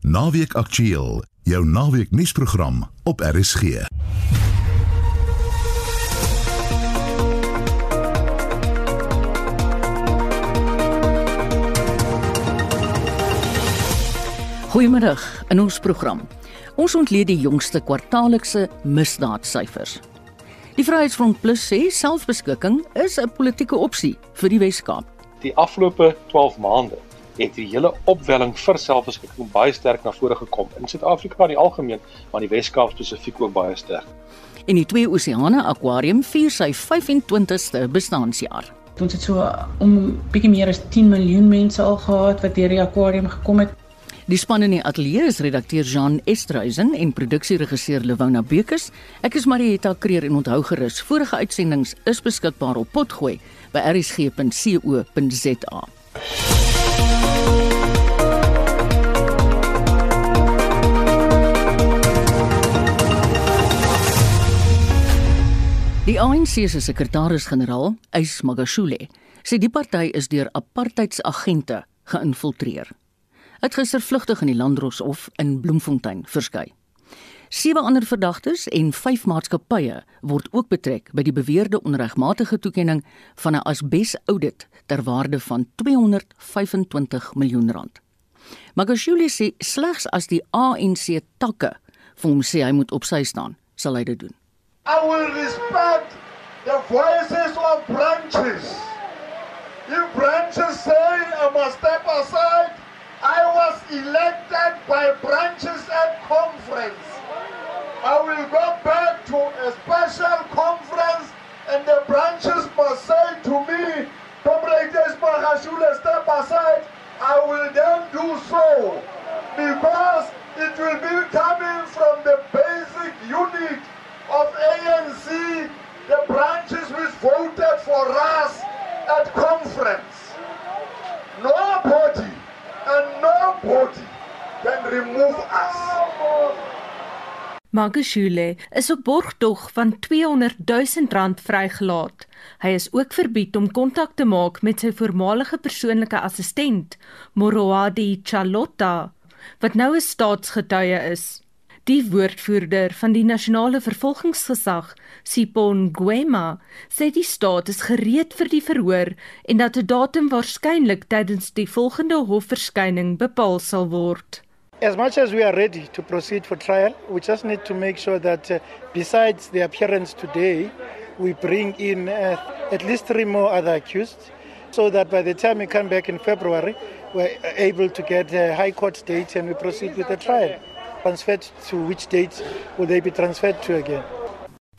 Naweek Aktueel, jou naweek nuusprogram op RSG. Goeiemôre in ons program. Ons ontleed die jongste kwartaallikse misdaadsyfers. Die Vryheidsfront Plus sê selfbeskikking is 'n politieke opsie vir die Wes-Kaap. Die afgelope 12 maande het die hele opwelling vir selfbeskikking baie sterk na vore gekom in Suid-Afrika in die algemeen, maar in die Wes-Kaap spesifiek ook baie sterk. En die Twee Oseane Aquarium vier sy 25ste bestaanjaar. Ons het so om bietjie meer as 10 miljoen mense al gehad wat deur die aquarium gekom het. Die span in die ateljee is redakteur Jean Estreisen en produksieregisseur Lewona Bekes. Ek is Marieta Kreer en onthou gerus, vorige uitsendings is beskikbaar op potgooi by rsg.co.za. Die ANC se sekretaris-generaal, Ys Magashule, sê die party is deur apartheidsagente geïnfiltreer. Het gister vlugtig in die Landdroshof in Bloemfontein verskyn. Sewe ander verdagtes en vyf maatskappye word ook betrek by die beweerde onregmatige toekenning van 'n asbes-audit ter waarde van 225 miljoen rand. Magashule sê slegs as die ANC takke vir hom sê hy moet op sy staan, sal hy dit doen. I will respect the voices of branches. If branches say I must step aside, I was elected by branches at conference. I will go back to a special conference and the branches must say to me, Comrade Espagashule, step aside. I will then do so because it will be coming from the basic unit of ANC, the branches which voted for us at conference. Nobody and nobody can remove us. Magashule is op borgtog van 200 000 rand vrygelaat. Hy is ook verbied om kontak te maak met sy voormalige persoonlike assistent, Moroadi Chalotta, wat nou 'n staatsgetuie is. Die woordvoerder van die nasionale vervolgingsgesag, Sipon Gwema, sê die staat is gereed vir die verhoor en dat 'n datum waarskynlik tydens die volgende hofverskyning bepaal sal word. As much as we are ready to proceed for trial, we just need to make sure that uh, besides the appearance today, we bring in uh, at least three more other accused so that by the time we come back in February, we're able to get a high court date and we proceed with the trial. Transferred to which date will they be transferred to again?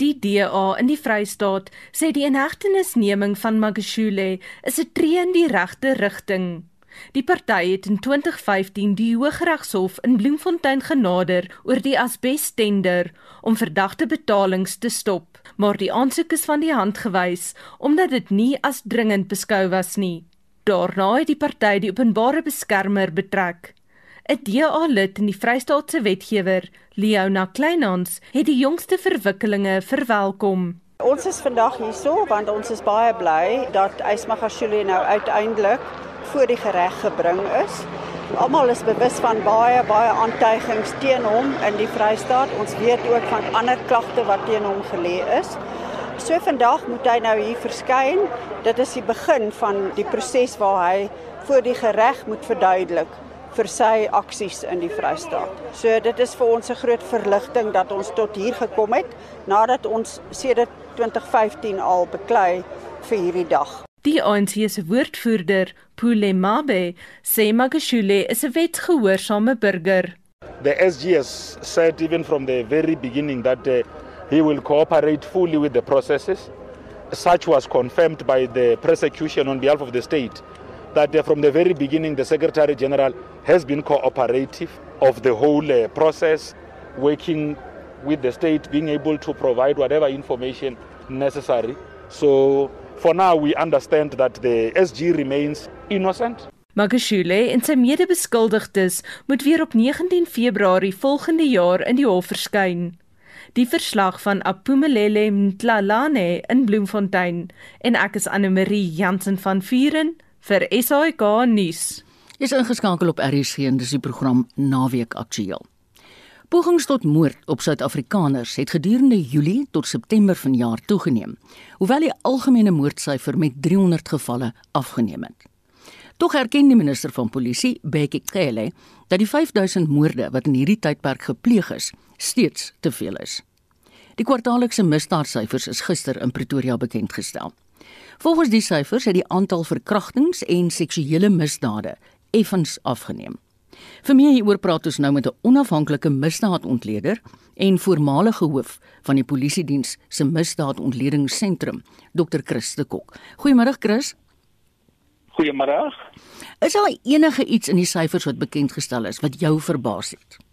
Die DA in die Vrystaat sê die inhegtenisneming van Magashule is 'n tree in die regte rigting. Die party het in 2015 die Hooggeregshof in Bloemfontein genader oor die asbestender om verdagte betalings te stop, maar die aansoek is van die hand gewys omdat dit nie as dringend beskou was nie. Daarna het die party die openbare beskermer betrek. 'n DA-lid in die Vrystaatse wetgewer, Leona Kleinhans, het die jongste verwikkelinge verwelkom. Ons is vandag hierso want ons is baie bly dat Ysmagashule nou uiteindelik voor die reg gebring is. Almal is bewus van baie baie aantuigings teen hom in die Vrystaat. Ons weet ook van ander klagte wat teen hom gelê is. So vandag moet hy nou hier verskyn. Dit is die begin van die proses waar hy voor die reg moet verduidelik vir sy aksies in die Vrystaat. So dit is vir ons 'n groot verligting dat ons tot hier gekom het nadat ons sedert 2015 al beklei vir hierdie dag. Die ANC se woordvoerder, Pule Mabe, sê Magashule is 'n wetgehoorsame burger. The SG has said even from the very beginning that uh, he will cooperate fully with the processes. Such was confirmed by the prosecution on behalf of the state that uh, from the very beginning the Secretary General has been cooperative of the whole uh, process, working with the state, being able to provide whatever information necessary. So For now we understand that the SG remains innocent. Magashule en sy mede-beskuldigdes moet weer op 19 Februarie volgende jaar in die hof verskyn. Die verslag van Apumelele Mtlalane in Bloemfontein en ek is Anne Marie Jansen van Vuren vir SAK nuus. Is ingeskakel op RSG en dis die program Naweek Aktueel. Pogings tot moord op Suid-Afrikaners het gedurende Julie tot September vanjaar toegeneem, hoewel die algemene moordsyfer met 300 gevalle afgeneem het. Tog erken die minister van Polisie, Bekkie Cele, dat die 5000 moorde wat in hierdie tydperk gepleeg is, steeds te veel is. Die kwartaallikse misdaadsyfers is gister in Pretoria bekend gestel. Volgens die syfers het die aantal verkrachtings en seksuele misdade effens afgeneem. Vir meer hieroor praat ons nou met 'n onafhanklike misdaadontleder en voormalige hoof van die polisiediens se misdaadontledingssentrum, Dr. Chris de Kok. Goeiemôre Chris. Goeiemôre. Is daar enige iets in die syfers wat bekend gestel is wat jou verbaas het?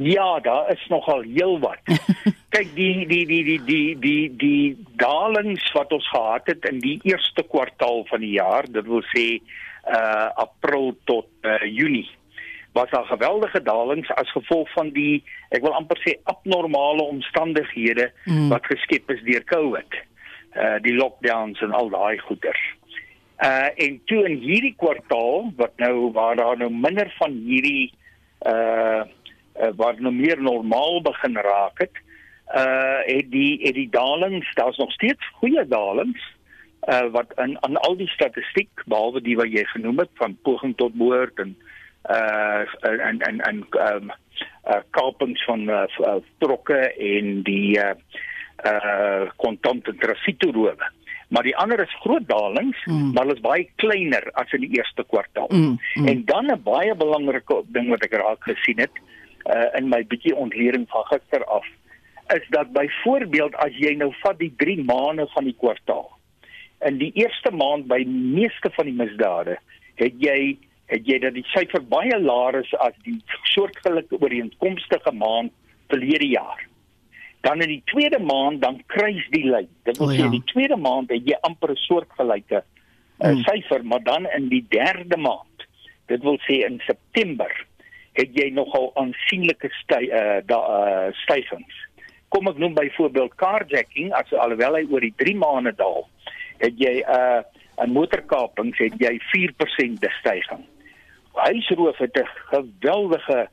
Ja, daar is nogal heelwat. Kyk, die die die die die die die dalings wat ons gehad het in die eerste kwartaal van die jaar, dit wil sê uh April tot uh, Junie was daar geweldige dalings as gevolg van die ek wil amper sê abnormale omstandighede mm. wat geskep is deur COVID. Uh die lockdowns en al daai goeters. Uh en toe in hierdie kwartaal wat nou waar daar nou minder van hierdie uh, uh wat nou meer normaal begin raak het, uh het die het die dalings, daar's nog steeds goeie dalings uh wat in aan al die statistiek behalwe die wat jy genoem het van poging tot moord en uh en en en um uh kapings van uh, trokke en die uh uh kontante trafiekerowe maar die ander is groot dalings, mm. maar hulle is baie kleiner as in die eerste kwartaal. Mm. Mm. En dan 'n baie belangrike ding wat ek raak gesien het uh, in my bietjie ontleding van gister af, is dat byvoorbeeld as jy nou vat die 3 maande van die kwartaal. In die eerste maand by meeste van die misdade het jy het jy dat die syfer baie laer is as die soortgelyke ooreenkomstige maand verlede jaar. Dan in die tweede maand dan kruis die lyn. Dit wil oh, ja. sê die tweede maand het jy amper 'n soortgelyke uh, hmm. syfer, maar dan in die derde maand, dit wil sê in September, het jy nogal aansienlike sty, uh, da, uh, stygings. Kom ek noem byvoorbeeld carjacking, as alhoewel hy oor die 3 maande daal, het jy 'n uh, 'n motorkapings het jy 4% stygings. Huisroof het 'n geweldige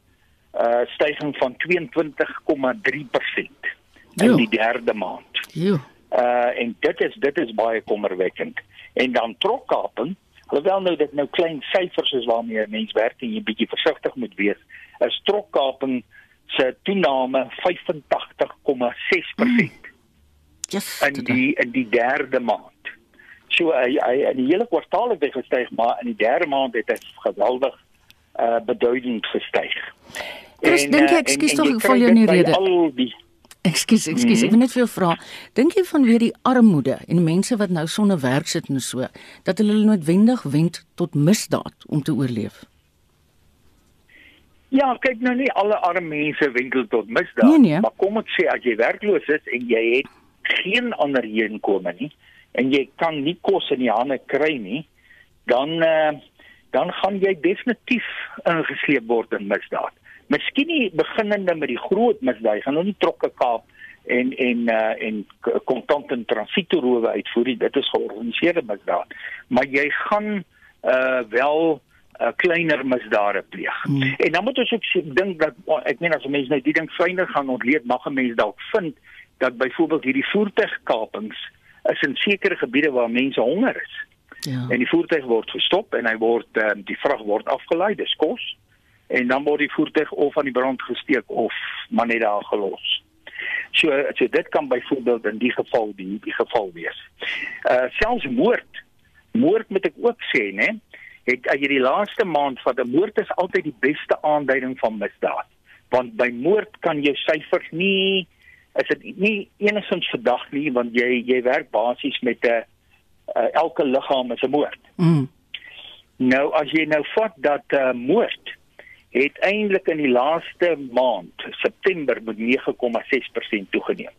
uh stygings van 22,3% in die derde maand. Jo. Uh en dit is dit is baie kommerwekkend. En dan trokkaping, alhoewel nou dit nou klein syfers is waarmee 'n mens werk en jy bietjie versigtig moet wees, is trokkaping se toename 85,6%. Mm. Yes, in die in die derde maand. So hy hy in die hele kwartaal het hy gestyg, maar in die derde maand het hy geweldig uh beduidend gestyg. Dis dink ek, ekskuus tog ek val jou in die rede. Al die Ekskuus, ekskuus, -hmm. ek wil net vir jou vra. Dink jy vanweer die armoede en mense wat nou sonder werk sit en so, dat hulle noodwendig wend tot misdaad om te oorleef? Ja, kyk nou nie alle arme mense wendel tot misdaad, nee, nee. maar kom ek sê as jy werkloos is en jy het geen ander inkomste nie en jy kan nie kos in die hande kry nie, dan uh, dan gaan jy definitief ingesleep word in misdaad. Miskien nie beginnende met die groot misdaad, gaan nou nie trokke kaap en en uh, en kontant en transitoerowe uitvoer nie. Dit is georganiseerde misdaad. Maar jy gaan uh wel uh, kleiner misdade pleeg. Hmm. En dan moet ons ook dink dat ek meen as mense nou die ding fyner gaan ontleed, mag 'n mens dalk vind dat byvoorbeeld hierdie voertuigkapings is in sekere gebiede waar mense honger is. Ja. En die voertuig word gestop en hy word uh, die vrag word afgelei, dis kos en dan word die voertuig of aan die brand gesteek of maar net daar gelos. So so dit kan byvoorbeeld in die geval die die geval wees. Uh selfs moord. Moord moet ek ook sê, né? Het as jy die laaste maand van 'n moord is altyd die beste aanduiding van misdaad. Want by moord kan jou syfers nie is dit nie enigstens verdag nie want jy jy werk basies met 'n uh, elke liggaam is 'n moord. Mm. Nou as jy nou vat dat uh, moord het eintlik in die laaste maand, September met 9,6% toegeneem.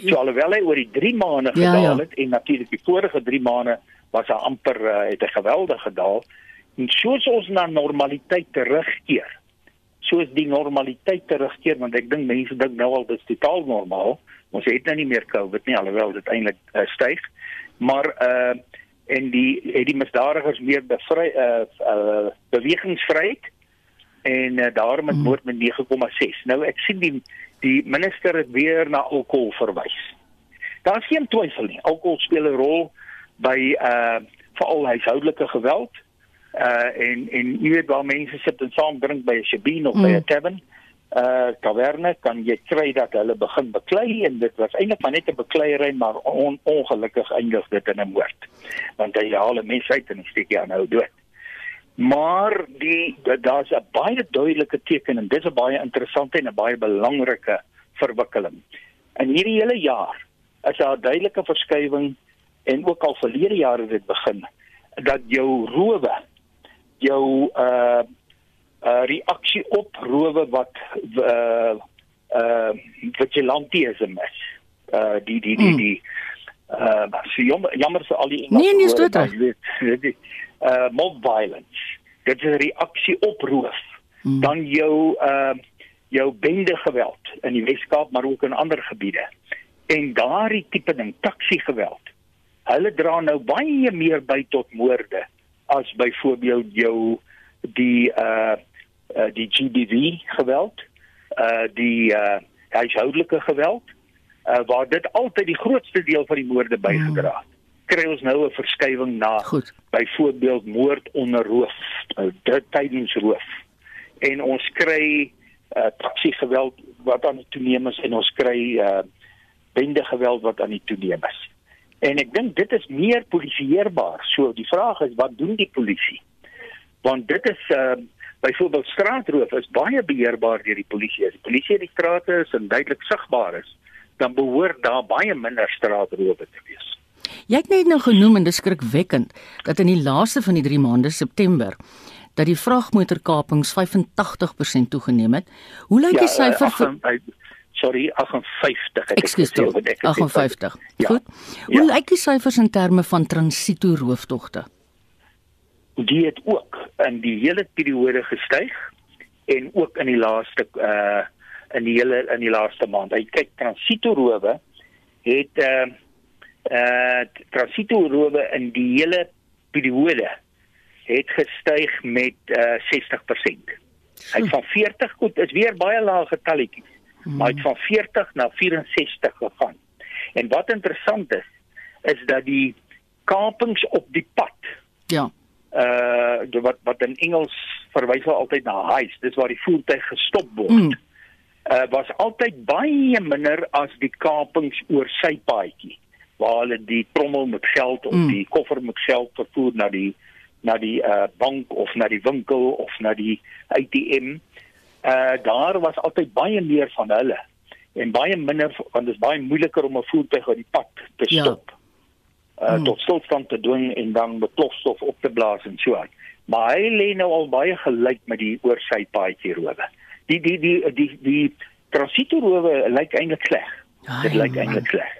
So alhoewel hy oor die 3 maande ja, gedaal ja, ja. het en natuurlik die vorige 3 maande was hy amper uh, het 'n geweldige gedaal en soos ons na normaliteit terugkeer. Soos die normaliteit terugkeer want ek dink mense dink nou al dit is totaal normaal. Ons het nou nie meer COVID nie alhoewel dit eintlik uh, styg. Maar uh en die het die misdadigers meer bevry uh, uh bewegingsvryheid en uh, daarom het moord met 9,6. Nou ek sien die die minister het weer na alkohol verwys. Daar's geen twyfel nie. Alkohol speel 'n rol by uh veral huishoudelike geweld. Uh en en jy weet waar mense sit en saam drink by 'n shebeen of mm. by 'n tavern uh taverne kan jy kry dat hulle begin beklei en dit was eintlik maar net 'n bekleierery maar on, ongelukkig eindig dit in 'n moord. Want hy haal 'n mes uit en steek hy aanhou dood. Maar die daar's 'n baie duidelike teken en dis 'n baie interessante en 'n baie belangrike verwikkeling. In hierdie hele jaar is daar 'n duidelike verskywing en ook al verlede jare dit begin dat jou rowe jou uh uh reaksie op rowe wat uh uh vigilantisme is. Uh die die die die uh so jammer, jammer vir al die Engelse Nee, nie dit reg. Uh mob violence. Dit is 'n reaksie op roof. Hmm. Dan jou uh jou bende geweld in die Weskaap maar ook in ander gebiede. En daardie tipe ding, taxi geweld. Hulle dra nou baie meer by tot moorde as byvoorbeeld jou die uh uh die GBV geweld, uh die uh huishoudelike geweld, uh waar dit altyd die grootste deel van die moorde bygedra het. Kry ons nou 'n verskywing na byvoorbeeld moord onder roof, uh, dit tydens roof. En ons kry uh taxi geweld wat aan die toeneem is en ons kry uh bende geweld wat aan die toeneem is. En ek dink dit is meer polisieerbaar. So die vraag is wat doen die polisie? Want dit is uh byvoorbeeld straatroof is baie beheerbaar deur die polisie. As die polisie in die strate is en duidelik sigbaar is, dan behoort daar baie minder straatrowe te wees. Jy het net nou genoem en dit skrikwekkend dat in die laaste van die 3 maande September dat die vragmotorkapings 85% toegeneem het. Hoe lyk die ja, syfer vir sorry 58 ek sê 58. Ja. Goed. Hoe ja. lyk die syfers in terme van transito rooftogte? die het ook in die hele periode gestyg en ook in die laaste uh in die hele in die laaste maand. Hy kyk transito rowe het uh uh transito rowe in die hele periode het gestyg met uh 60%. Hy van 40 goed is weer baie lae getalletjies. Hmm. Maar hy het van 40 na 64 gegaan. En wat interessant is is dat die kapings op die pad ja uh wat wat in Engels verwys hulle altyd na heis dis waar die voertuig gestop word mm. uh was altyd baie minder as die kapings oor sy paadjie waar hulle die trommel met geld of mm. die koffer met geld vervoer na die na die uh bank of na die winkel of na die ATM uh daar was altyd baie meer van hulle en baie minder want dit is baie moeiliker om 'n voertuig op die pad te ja. stop ja uh, hmm. tot stilstand te dwing en dan met plofstof op te blaas en so aan. Maar hy lê nou al baie gelyk met die oorsy paadjie rowe. Die die die die die, die transito rowe lyk eintlik sleg. Dit lyk eintlik sleg.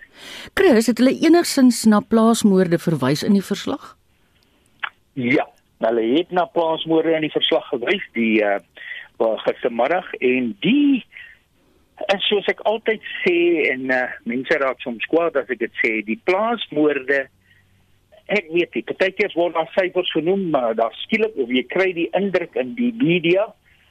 Chris, het hulle enigsins na plaasmoorde verwys in die verslag? Ja, hulle het na plaasmoorde in die verslag gewys die uh gistermiddag en die En soos ek altyd sê en uh, mense raak soms kwaad as ek dit sê, die plaasmoorde ek weet nie, partykeer word daar syfers genoem, maar daar skielik of jy kry die indruk in die media,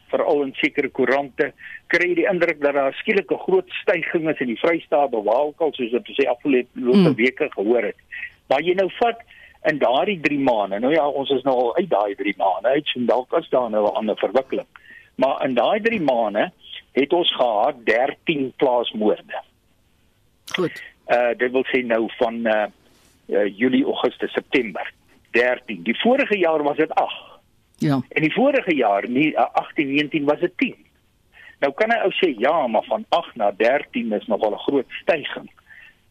veral in sekere koerante, kry jy die indruk dat daar skielik 'n groot stygings is in die Vrystaat bewaalkal soos wat ons afgelope mm. weke gehoor het. Maar jy nou vat in daardie 3 maande. Nou ja, ons is nou al uit daai 3 maande uit, so dalk is daar nou 'n ander verwikkeling. Maar in daai 3 maande het ons gehad 13 plaasmoorde. Goed. Uh dit wil sê nou van uh, uh Julie, Augustus, September 13. Die vorige jaar was dit 8. Ja. En die vorige jaar, nie uh, 18, 19 was dit 10. Nou kan hy ou sê ja, maar van 8 na 13 is nogal 'n groot stygings.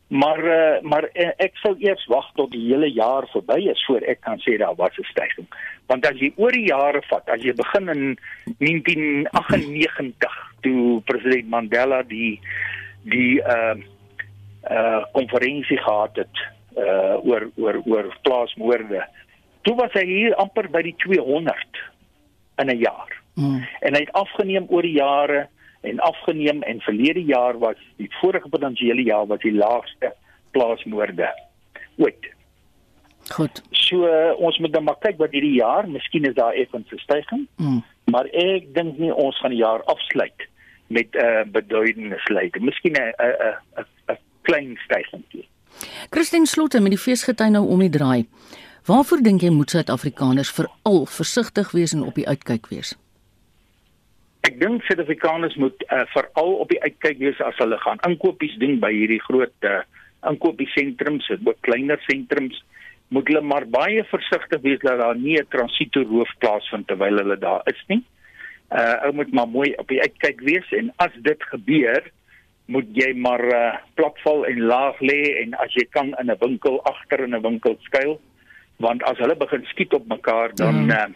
Maar uh, maar uh, ek sal eers wag tot die hele jaar verby is voor ek kan sê daar was 'n stygings. Want as jy oor die jare vat, as jy begin in 1998 toe president Mandela die die uh uh konferensie gehad het uh oor oor oor plaasmoorde. Toe was hy hier amper by die 200 in 'n jaar. Mm. En hy het afgeneem oor die jare en afgeneem en verlede jaar was die vorige potensiële jaar was die laagste plaasmoorde ooit. Goed. So uh, ons moet dan maar kyk wat hierdie jaar, miskien is daar effens 'n stygings, Mm. maar ek dink nie ons gaan die jaar afsluit met 'n uh, beduidende sluiting. Miskien 'n 'n 'n 'n klein stygingkie. Christine Slotte met die feesgety nou om die draai. Waarvoor dink jy moet Suid-Afrikaners veral versigtig wees en op die uitkyk wees? Ek dink Suid-Afrikaners moet uh, veral op die uitkyk wees as hulle gaan inkopies doen by hierdie groot uh, inkopiesentrums, ook kleiner sentrums, moet hulle maar baie versigtig wees dat daar nie 'n transito roof plaasvind terwyl hulle daar is nie. Uh ou moet maar mooi op die uitkyk wees en as dit gebeur, moet jy maar uh, platval en laag lê en as jy kan in 'n winkel agter in 'n winkel skuil, want as hulle begin skiet op mekaar dan mm. uh,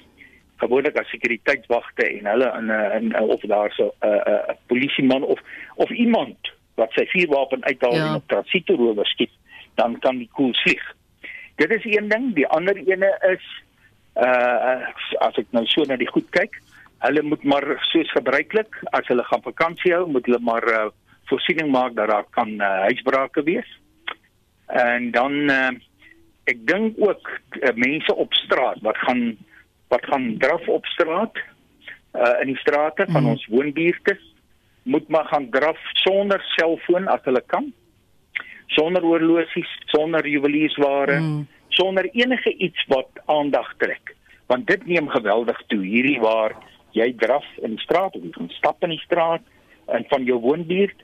gewoonlik as sekuriteitswagte en hulle in 'n in, in of daar so 'n uh, 'n uh, polisieman of of iemand wat sy vuurwapen uithaal ja. en op transito rower skiet, dan kan die koel vlieg. Dit is een ding, die ander ene is uh as ek nou so na die goed kyk, hulle moet maar soos gebruiklik as hulle gaan vakansie hou, moet hulle maar uh, voorsiening maak dat daar kan uh, huisbrake wees. En dan uh, ek dink ook uh, mense op straat wat gaan wat gaan draf op straat uh, in die strate van mm. ons woonbuurte moet maar gaan draf sonder selfoon as hulle kan. Sonder oorlosies, sonder juweliersware, mm. sonder enige iets wat aandag trek. Want dit neem geweldig toe hierdie waar jy draf in die straat of jy gaan stap in die straat en van jou woonbuurt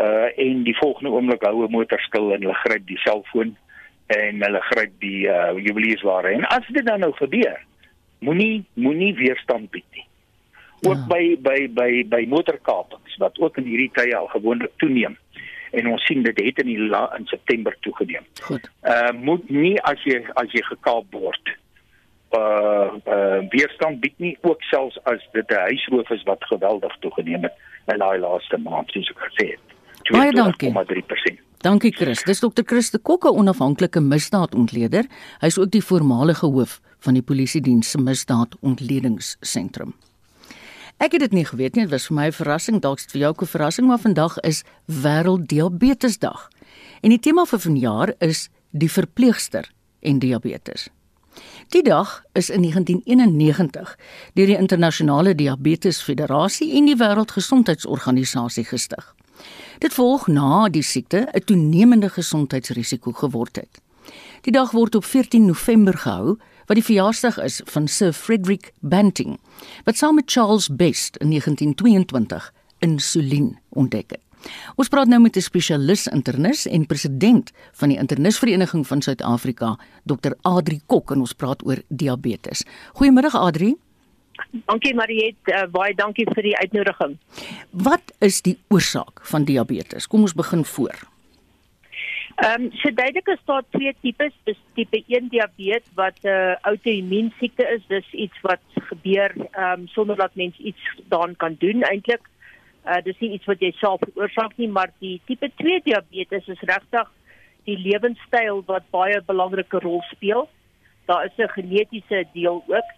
uh en die volgende oomblik hou 'n motor stil en hulle gryp die selfoon en hulle gryp die uh juweliersware. En as dit dan nou gebeur, moenie moenie weerstand bied nie. Ook ja. by by by by motorkapings wat ook in hierdie tye al gewoonlik toeneem. En ons sien dit het in die la, in September toegeneem. Goed. Uh moet nie as jy as jy gekaap word uh uh weerstand bied nie ook selfs as dit 'n huisroof is wat geweldig toegeneem het in daai laaste maand soos ek gesê het. Baie dankie. 3%. Dankie Chris. Dis Dr. Chris de Kokke, onafhanklike misdaadontleder. Hy's ook die voormalige hoof van die polisie diens se misdaadontledingssentrum. Ek het dit nie geweet nie, dit was vir my 'n verrassing, dalk vir jou ook 'n verrassing, maar vandag is wêrelddiabetesdag. En die tema vir vanjaar is die verpleegster en diabetes. Die dag is in 1991 deur die Internasionale Diabetes Federasie en die Wêreldgesondheidsorganisasie gestig. Dit volg na die siekte 'n toenemende gesondheidsrisiko geword het. Die dag word op 14 November gehou wat die verjaarsdag is van Sir Frederick Banting wat saam met Charles Best in 1922 insulien ontdek het. Ons praat nou met 'n spesialis internis en president van die Internisvereniging van Suid-Afrika, Dr. Adri Kok en ons praat oor diabetes. Goeiemôre Adri. Dankie Mariet, uh, baie dankie vir die uitnodiging. Wat is die oorsaak van diabetes? Kom ons begin voor. Ehm um, so duidelik is daar twee tipes, dis tipe 1 diabetes wat 'n uh, outoimmuun siekte is, dis iets wat gebeur ehm um, sonder dat mens iets daaraan kan doen eintlik. Uh dis nie iets wat jy self veroorsaak nie, maar die tipe 2 diabetes is regtig die lewenstyl wat baie belangrike rol speel. Daar is 'n genetiese deel ook.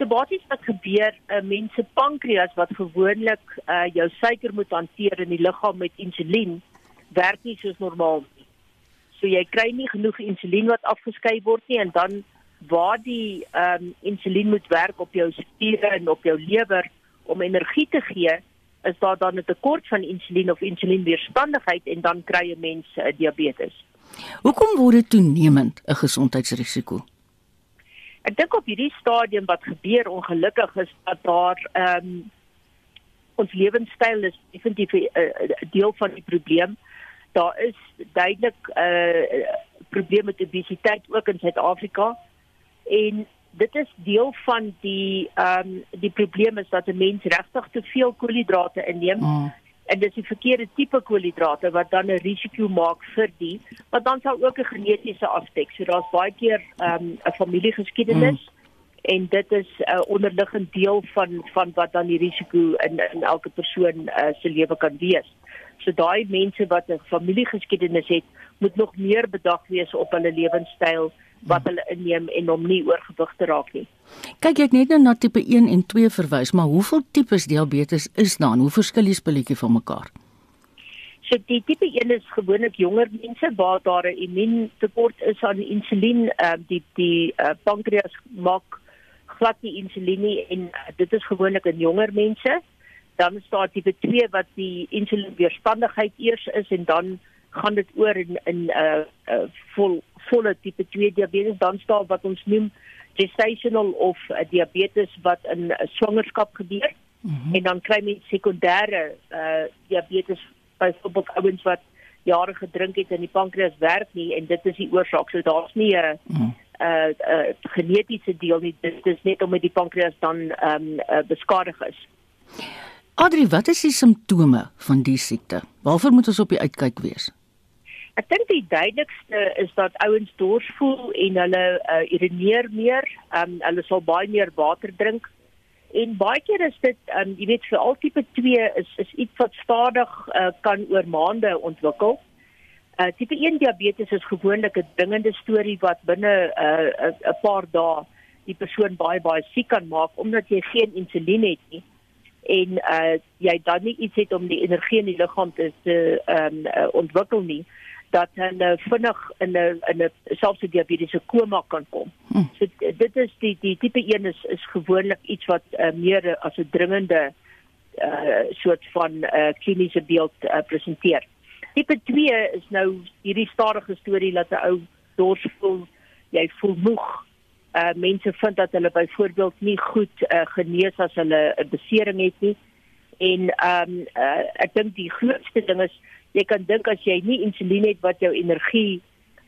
So basies wat gebeur, 'n uh, mens se pankreas wat gewoonlik uh jou suiker moet hanteer in die liggaam met insulien, werk nie soos normaal nie. So jy kry nie genoeg insulien wat afgeskei word nie en dan waar die ehm um, insulien moet werk op jou spiere en op jou lewer om energie te gee, is daar dan 'n tekort van insulien of insulienweerstandigheid en dan kry jy mense uh, diabetes. Hoekom word dit toenemend 'n gesondheidsrisiko? Ek dink op hierdie stadium wat gebeur ongelukkig is dat daar ehm um, ons lewenstyl is definitief 'n uh, deel van die probleem. Daar is duidelik 'n uh, probleem met obesiteit ook in Suid-Afrika en dit is deel van die ehm um, die probleem is dat 'n mens regtig te veel koolhidrate inneem. Mm. En dis die verkeerde tipe koolhidrate wat dan 'n risiko maak vir die, wat dan sal ook 'n genetiese aspek. So daar's baie keer ehm um, 'n familiegeskiedenis mm. en dit is 'n uh, onderliggende deel van van wat dan die risiko in in elke persoon uh, se lewe kan wees. So daai mense wat 'n familiegeskiedenis het, moet nog meer bedag wees op hulle lewenstyl wat hulle inneem en om nie oorgewig te raak nie. Kyk jy het net nou na tipe 1 en 2 verwys, maar hoeveel tipes diabetes is daar? Hoe verskil die spulletjie van mekaar? So die tipe 1 is gewoonlik jonger mense waar daar 'n immuuntekort is aan insulien, uh, die die uh, pankreas maak glad nie insulien nie en uh, dit is gewoonlik in jonger mense. Dan is daar tipe 2 wat die insulienweerstandigheid eers is en dan gaan dit oor in in 'n uh, uh, vol volle tipe 2 diabetes dan staan wat ons noem gestational of uh, diabetes wat in uh, swangerskap gebeur. Mm -hmm. En dan kry mens sekondêre uh, diabetes byvoorbeeld ouens wat jare gedrink het en die pankreas werk nie en dit is die oorsaak. So daar's nie 'n mm. uh, uh, genetiese deel nie. Dit is net omdat die pankreas dan ehm um, uh, beskadig is. Adri, wat is die simptome van die siekte? Waarvoor moet ons op die uitkyk wees? Ek dink die duidelikste is dat ouens dors voel en hulle uh, urineer meer, um, hulle sal baie meer water drink. En baie keer is dit um, jy weet vir al tipe 2 is is iets wat stadig uh, kan oor maande ontwikkel. Uh, tipe 1 diabetes is gewoonlik 'n dringende storie wat binne 'n uh, 'n paar dae die persoon baie baie siek kan maak omdat jy geen insulien het nie en uh, jy dan nie iets het om die energie in die liggaam te ehm um, uh, ontwikkel nie dat hulle vinnig in 'n in 'n selfs 'n diabetiese koma kan kom. Hm. So dit is die die tipe 1 is is gewoonlik iets wat uh, meer as 'n dringende uh, soort van uh, kliniese beeld uh, presenteer. Tipe 2 is nou hierdie stadige storie dat 'n ou dors voel, jy voel moeg. Uh mense vind dat hulle byvoorbeeld nie goed uh, genees as hulle 'n besering het nie. En ehm um, uh, ek dink die grootste ding is jy kan dink as jy nie insulien het wat jou energie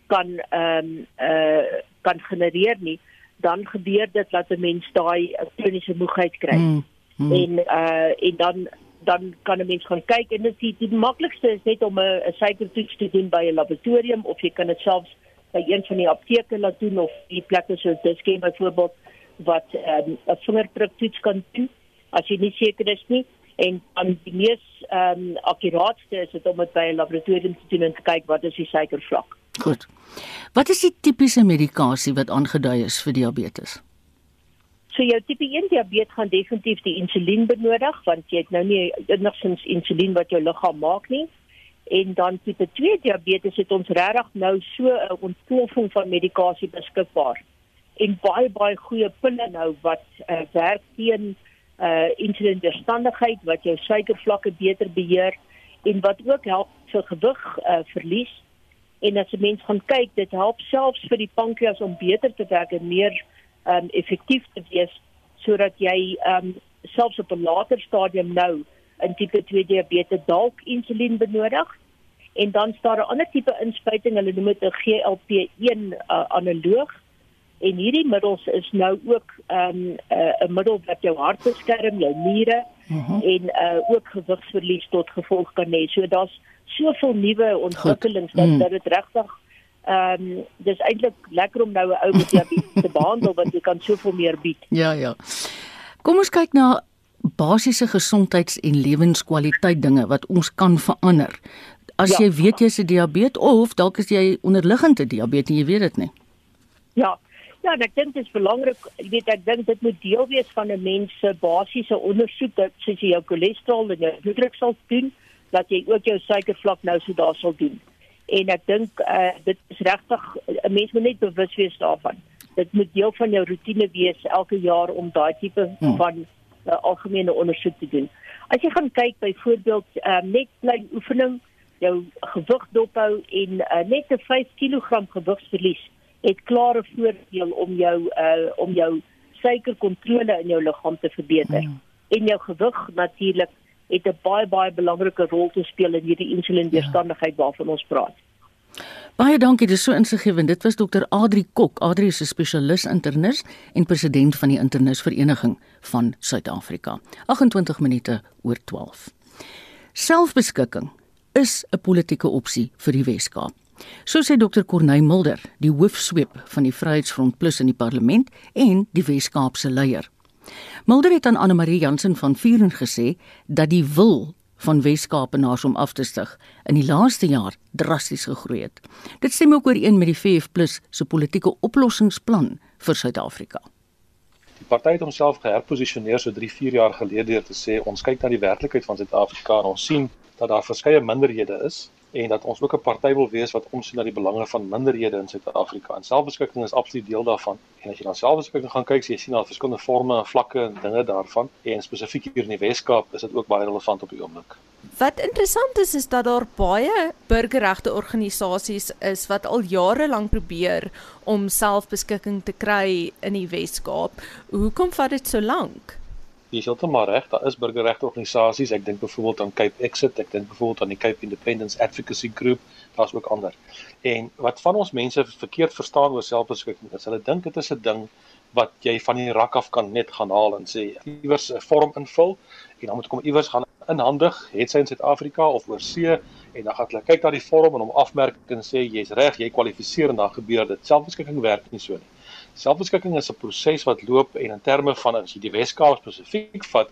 kan ehm um, uh kan genereer nie, dan gebeur dit dat 'n mens daai kroniese moegheid kry. Mm, mm. En uh en dan dan kan 'n mens gaan kyk en dit die, die maklikste is net om 'n suikertoets te doen by 'n laboratorium of jy kan dit selfs by een van die apteke laat doen of die plekke soos Dischem byvoorbeeld wat ehm, 'n um, vingerpriktoets kan doen as jy nie seker is nie en dan die mees ehm um, akkuraatste is dit om dit by 'n laboratorium te doen en te kyk wat is die suikervlak. Goed. Wat is die tipiese medikasie wat aangedui is vir diabetes? So jou tipe 1 diabetes gaan definitief die insulien benodig want jy het nou nie enigsins insulien wat jou liggaam maak nie. En dan tipe 2 diabetes het ons regtig nou so 'n ontploffing van medikasie beskikbaar. En baie baie goeie pille nou wat uh, werk teen uh insulienweerstandigheid wat jou suikervlakke beter beheer en wat ook help vir gewig uh verlies. En as 'n mens gaan kyk, dit help selfs vir die pankreas om beter te werk en meer um effektief te wees sodat jy um selfs op 'n later stadium nou in tipe 2 diabetes dalk insulien benodig. En dan staan 'n ander tipe inspuiting, hulle noem dit 'n GLP-1 uh, analoog en hierdie middels is nou ook ehm, 'n um, uh, middel wat jou hart beskerm, jou niere uh mhm. -huh. en uh, ook gewigsverlies tot gevolg kan hê. So daar's soveel nuwe ontwikkelings dat mm. dat dit regtig ehm um, dis eintlik lekker om nou 'n ou met diabetes te behandel want jy kan soveel meer bied. Ja, ja. Kom ons kyk na basiese gesondheids- en lewenskwaliteit dinge wat ons kan verander. As ja. jy weet jy het diabetes of dalk is jy onderliggende diabetes en jy weet dit nie. Ja, Ja, ek dink dit is belangrik, jy weet ek dink dit moet deel wees van 'n mens se basiese ondersoek dat soos jy jou cholesterol en jou bloeddruk sal doen, dat jy ook jou suikervlak nou so daar sal doen. En ek dink uh, dit is regtig 'n mens moet net bewus wees daarvan. Dit moet deel van jou rotine wees elke jaar om daai tipe hmm. van uh, algemene ondersoek te doen. As jy gaan kyk byvoorbeeld uh, net klein oefening, jou gewig dophou en uh, net 'n 5 kg gewigsverlies het klare voordeel om jou uh om jou suikerkontrole in jou liggaam te verbeter. Mm. En jou gewig natuurlik het 'n baie baie belangrike rol te speel in hierdie insulienweerstandigheid ja. waarvan ons praat. Baie dankie, dit is so insiggewend. Dit was dokter Adri Kok. Adri is 'n spesialis internis en president van die Internis Vereniging van Suid-Afrika. 28 minute oor 12. Selfbeskikking is 'n politieke opsie vir die Wes-Kaap. So sê Dr Corneil Mulder, die hoofsweep van die Vryheidsfront Plus in die parlement en die Wes-Kaapse leier. Mulder het aan Anne Marie Jansen van Vuren gesê dat die wil van Wes-Kaapenaars om af te stig in die laaste jaar drasties gegroei het. Dit stem ook ooreen met die VF+ se politieke oplossingsplan vir Suid-Afrika. Die party het homself geherposisioneer so 3-4 jaar gelede deur te sê ons kyk na die werklikheid van Suid-Afrika en ons sien dat daar verskeie minderhede is en dat ons ook 'n party wil wees wat omsien na die belange van minderhede in Suid-Afrika. En selfbeskikking is absoluut deel daarvan. En as jy na selfbeskikking gaan kyk, jy sien daar verskillende forme en vlakke en dinge daarvan. En spesifiek hier in die Wes-Kaap is dit ook baie relevant op die oomblik. Wat interessant is is dat daar baie burgerregte organisasies is wat al jare lank probeer om selfbeskikking te kry in die Wes-Kaap. Hoekom vat dit so lank? Jy is heeltemal reg, daar is burgerregte organisasies. Ek dink byvoorbeeld aan Cape Exit, ek dink byvoorbeeld aan die Cape Independence Advocacy Group, daar's ook ander. En wat van ons mense verkeerd verstaan oor selfbeskikking is, hulle dink dit is 'n ding wat jy van die rak af kan net gaan haal en sê iewers 'n vorm invul en dan moet kom iewers gaan inhandig, het sy in Suid-Afrika of oor see en dan gaan hulle kyk na die vorm en hom afmerk en sê jy's reg, jy kwalifiseer en dan gebeur dit. Selfbeskikking werk nie so nie. Selfbeskikking is 'n proses wat loop en in terme van as jy die Wes-Kaap spesifiek vat,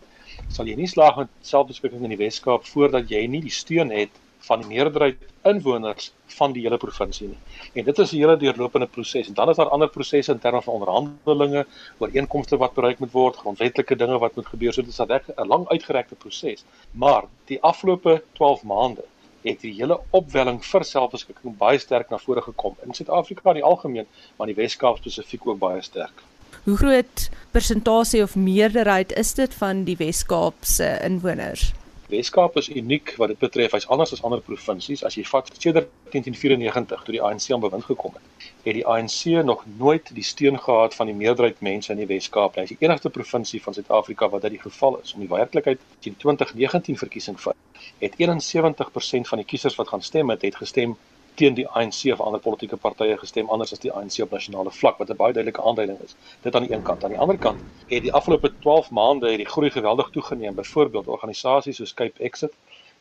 sal jy nie slaag met selfbeskikking in die Wes-Kaap voordat jy nie die steun het van die meerderheid inwoners van die hele provinsie nie. En dit is 'n hele deurlopende proses. En dan is daar ander prosesse in terme van onderhandelinge, ooreenkomste wat bereik moet word, grondwetlike dinge wat moet gebeur. So dit is 'n lang uitgerekte proses. Maar die afgelope 12 maande het die hele opwelling vir selfbeskikking baie sterk na vore gekom in Suid-Afrika in die algemeen, maar in die Wes-Kaap spesifiek ook baie sterk. Hoe groot persentasie of meerderheid is dit van die Wes-Kaap se inwoners? Weskaap is uniek wat dit betref. Hy's anders as ander provinsies. As jy vat sedert 1994 toe die ANC aan bewind gekom het, het die ANC nog nooit die steun gehad van die meerderheid mense in die Weskaap nie. Hy's die enigste provinsie van Suid-Afrika wat dit die geval is. Om die werklikheid in 2019 verkiesing vat, het 71% van die kiesers wat gaan stem het, het gestem teen die ANC of ander politieke partye gestem anders as die ANC op nasionale vlak wat 'n baie duidelike aanduiding is. Dit aan die een kant, aan die ander kant het die afgelope 12 maande het die groei geweldig toegeneem. Byvoorbeeld organisasies soos Cape Exit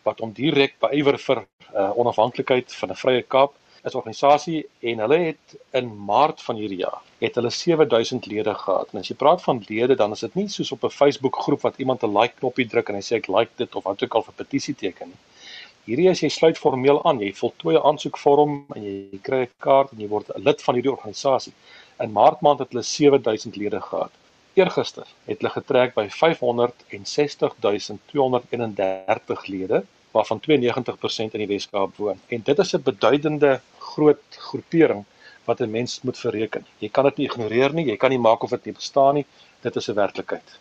wat om direk beywer vir uh, onafhanklikheid van 'n vrye Kaap is organisasie en hulle het in Maart van hierdie jaar het hulle 7000 lede gehad. En as jy praat van lede dan is dit nie soos op 'n Facebook groep wat iemand 'n like knoppie druk en hy sê ek like dit of wat ook al vir petisie teken nie. Hierdie as jy sluit formeel aan, jy voltooi 'n aansoekvorm en jy kry 'n kaart en jy word 'n lid van hierdie organisasie. In Maart maand het hulle 7000 lede gehad. Eergister het hulle getrek by 560231 lede waarvan 92% in die Wes-Kaap woon. En dit is 'n beduidende groot groepering wat 'n mens moet verreken. Jy kan dit nie ignoreer nie, jy kan nie maak of dit nie bestaan nie. Dit is 'n werklikheid.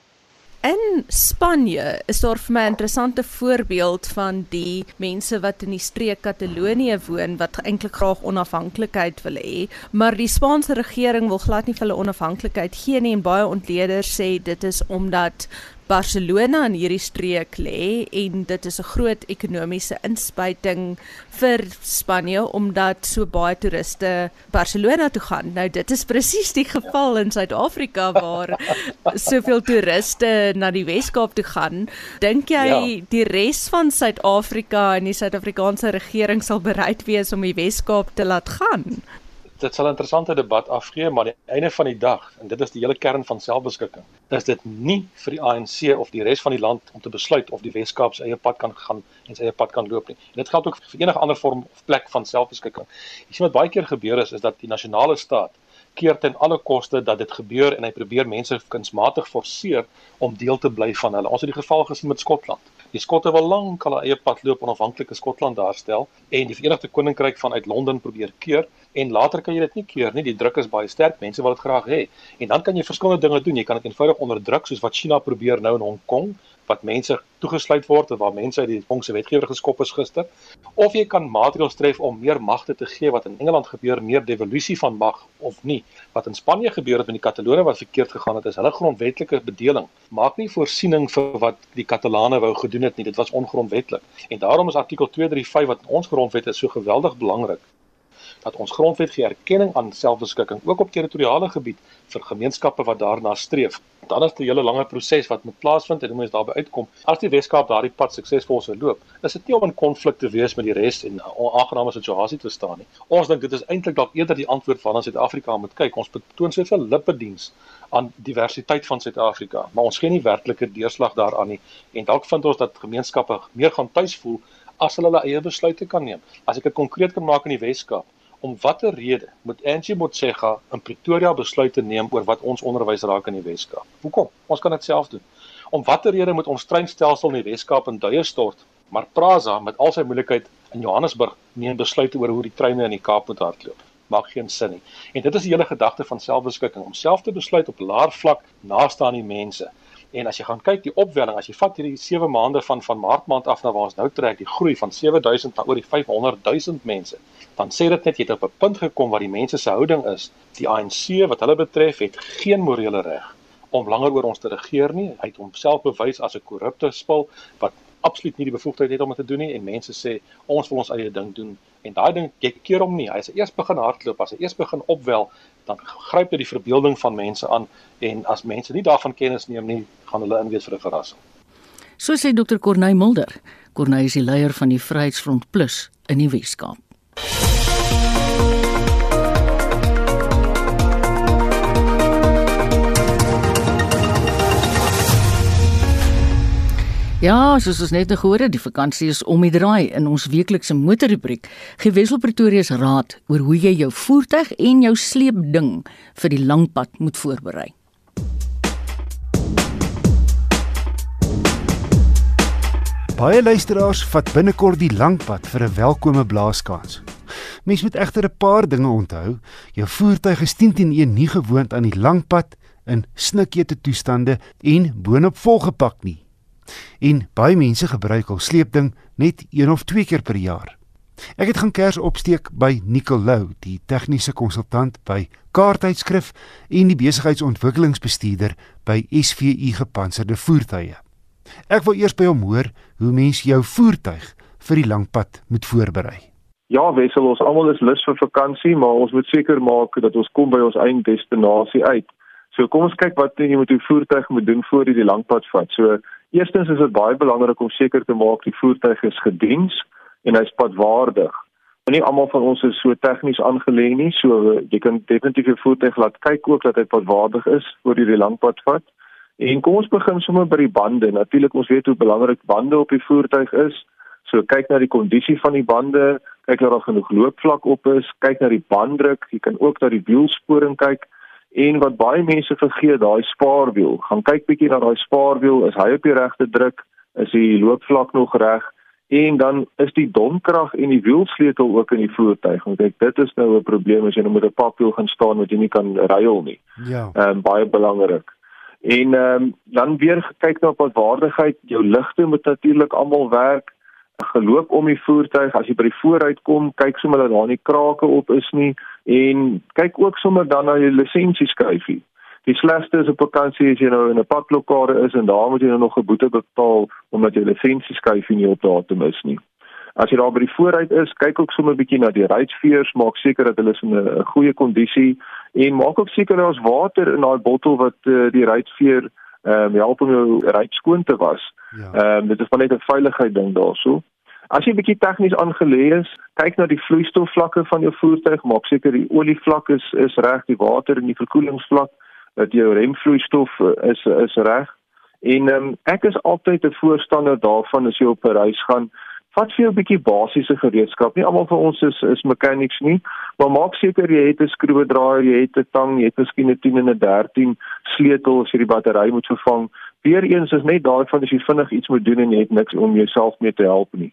In Spanje is daar vir my 'n interessante voorbeeld van die mense wat in die streek Katalonië woon wat eintlik graag onafhanklikheid wil hê, maar die Spaanse regering wil glad nie vir hulle onafhanklikheid gee nie en baie ontleeders sê dit is omdat Barcelona in hierdie streek lê en dit is 'n groot ekonomiese inspuiting vir Spanje omdat so baie toeriste Barcelona toe gaan. Nou dit is presies die geval in Suid-Afrika waar soveel toeriste na die Wes-Kaap toe gaan. Dink jy ja. die res van Suid-Afrika en die Suid-Afrikaanse regering sal bereid wees om die Wes-Kaap te laat gaan? Dit sal 'n interessante debat afgee, maar die einde van die dag en dit is die hele kern van selfbeskikking. Is dit nie vir die ANC of die res van die land om te besluit of die Wes-Kaap se eie pad kan gaan en sy eie pad kan loop nie. En dit geld ook vir enige ander vorm of plek van selfbeskikking. Jy sien wat baie keer gebeur is is dat die nasionale staat keer ten alle koste dat dit gebeur en hy probeer mense kunsmatig forceer om deel te bly van hulle. Ons het die geval gesien met Skotland. Die Skotte wil lank al 'n eie pad loop onafhanklike Skotland daarstel en die Verenigde Koninkryk vanuit Londen probeer keer en later kan jy dit nie keer nie. Die druk is baie sterk. Mense wil dit graag hê. En dan kan jy verskillende dinge doen. Jy kan dit eenvoudig onderdruk soos wat China probeer nou in Hong Kong wat mense toegesluit word waar mense uit die Hongse wetgewer geskop is gister of jy kan maatreëls tref om meer magte te gee wat in Engeland gebeur meer devolusie van mag of nie wat in Spanje gebeur het met die Katalone wat verkeerd gegaan het is hulle grondwetlike bedeling maak nie voorsiening vir wat die Katalane wou gedoen het nie dit was ongrondwetlik en daarom is artikel 235 wat in ons grondwet is so geweldig belangrik dat ons grondwet gee erkenning aan selfbeskikking ook op territoriale gebied vir gemeenskappe wat daarna streef. Dan is 'n hele lange proses wat moet plaasvind en hoe mens daarby uitkom. As die Weskaap daardie pad suksesvol sou loop, is dit nie om in konflik te wees met die res en 'n onaangename situasie te staan nie. Ons dink dit is eintlik dalk eerder die antwoord waarna Suid-Afrika moet kyk. Ons betoon soveel lippediens aan diversiteit van Suid-Afrika, maar ons gee nie werklike deurslag daaraan nie en dalk vind ons dat gemeenskappe meer gaan tuis voel as hulle hulle eie besluite kan neem. As ek dit konkreet kan maak in die Weskaap, om watter rede moet Angie Motshega in Pretoria besluite neem oor wat ons onderwys raak in die Weskaap? Hoekom? Ons kan dit self doen. Om watter rede moet ons treinstelsel in die Weskaap in duie stort Maar Prasa met al sy moeilikheid in Johannesburg neem besluite oor hoe die treine in die Kaap moet hardloop. Maak geen sin nie. En dit is die hele gedagte van selfbeskikking om self te besluit op laer vlak naaste aan die mense. En as jy gaan kyk die opwelling, as jy vat hierdie 7 maande van van Maart maand af na waar ons nou trek, die groei van 7000 na oor die 500 000 mense, dan sê dit net jy het op 'n punt gekom waar die mense se houding is, die ANC wat hulle betref, het geen morele reg om langer oor ons te regeer nie. Hy het homself bewys as 'n korrupte spul wat absoluut nie die bevoegdheid het om dit te doen nie en mense sê ons wil ons eie ding doen en daai ding jy keer hom nie. Hy sê eers begin hardloop, as hy eers begin opwel, dan gryp dit die verbeelding van mense aan en as mense nie daarvan kennis neem nie, gaan hulle inwees vir 'n verrassing. So sê Dr. Corneil Mulder. Corneil is die leier van die Vryheidsfront Plus in die Weskaap. Ja, soos ons net gehoor het, die vakansie is om die draai in ons weeklikse motorrubriek. Gee Wessel Pretoria se raad oor hoe jy jou voertuig en jou sleepding vir die lang pad moet voorberei. Baie luisteraars vat binnekort die lang pad vir 'n welkome blaaskans. Mens moet egter 'n paar dinge onthou. Jou voertuig is 10 teen 1 nie gewoond aan die lang pad in snikete toestande en boonop volgepak nie en baie mense gebruik al sleepding net een of twee keer per jaar. Ek het gaan kers opsteek by Nicolou, die tegniese konsultant by Kaarttydskrif en die besigheidsontwikkelingsbestuurder by SVU Gepantserde Voertuie. Ek wil eers by hom hoor hoe mens jou voertuig vir die lang pad moet voorberei. Ja, wissel ons almal is lus vir vakansie, maar ons moet seker maak dat ons kom by ons eindestinasie uit. So kom ons kyk wat jy met jou voertuig moet doen voor jy die lang pad vat. So Eerstens is dit baie belangrik om seker te maak die voertuig is gediens en hy's padwaardig. En nie almal van ons is so tegnies aangelê nie, so jy kan definitief jou voertuig laat kyk ook dat hy padwaardig is voor jy die lang pad vat. En kom ons begin sommer by die bande. Natuurlik ons weet hoe belangrik bande op die voertuig is. So kyk na die kondisie van die bande, kyk of daar genoeg loopvlak op is, kyk na die banddruk, jy kan ook na die wielsporing kyk. En wat baie mense vergeet, daai spaarwiel. Gaan kyk bietjie na daai spaarwiel, is hy op die regte druk? Is die loopvlak nog reg? En dan is die domkrag en die wielsleutel ook in die voertuig. Want ek dit is nou 'n probleem as jy nou met 'n papwiel gaan staan wat jy nie kan ruil nie. Ja. Ehm um, baie belangrik. En ehm um, dan weer kyk na wat waardigheid jou ligte moet natuurlik almal werk geloop om die voertuig as jy by die vooruit kom kyk sommer dat daar nie krake op is nie en kyk ook sommer dan na jou lisensieskyfie die slegste is op vakansie as jy nou in 'n padblokkade is en daar moet jy nou nog 'n boete betaal omdat jy lisensieskyfie nie op datum is nie as jy daar by die vooruit is kyk ook sommer 'n bietjie na die ruitveers maak seker dat hulle in 'n goeie kondisie en maak ook seker daar's water in daai bottel wat uh, die ruitveer ehm um, help om jou ruit skoon te was. Ja. Ehm ja. um, dit is maar net 'n veiligheid ding daarso. As jy bietjie tegnies aangelê is, kyk na die vloeistofvlakke van jou voertuig, maak seker die olievlak is is reg, die water en die verkoelingsvlak, dat jou remvloeistof eh, is is reg. En um, ek is altyd 'n voorstander daarvan as jy op 'n reis gaan, vat vir jou 'n bietjie basiese gereedskap. Nie almal van ons is is mechanics nie, maar maak seker jy het 'n skroewedraaier, jy het 'n tang, jy het miskien 'n 10 en 'n 13 sleutel as jy die battery moet vervang. Weereens is net daarvan as jy vinnig iets moet doen en jy het niks om jouself mee te help nie.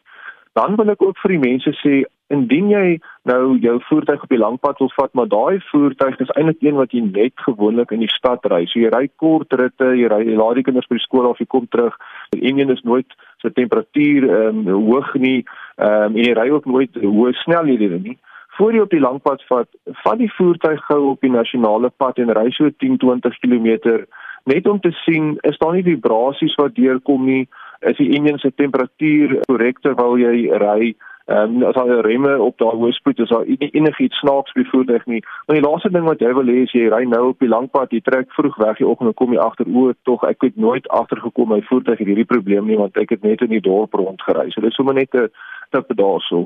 Dan wil ek ook vir die mense sê, indien jy nou jou voertuig op die langpad wil vat, maar daai voertuig is eintlik een wat jy net gewoonlik in die stad ry. So jy ry kort ritte, jy ry jy laat die kinders by die skool af, jy kom terug. Die een is nooit se temperatuur ehm um, hoog nie ehm um, en jy ry ook nooit hoë snelhede nie. Voor jy op die langpad vat, vat die voertuig gou op die nasionale pad en ry so 10-20 km net om te sien is daar nie vibrasies wat deurkom nie, is die enjin se temperatuur korrek terwyl jy ry. Ehm um, as al die remme op daai hoë spoed is daar enigiets snaaks by voertuig nie. Maar die laaste ding wat jy wil hê is jy ry nou op die langpad, jy trek vroeg weg die oggend en kom jy agter o, tog ek het nooit agtergekom my voertuig het hierdie probleem nie want ek het net in die dorp rondgery. So dit is sommer net 'n tip daarso.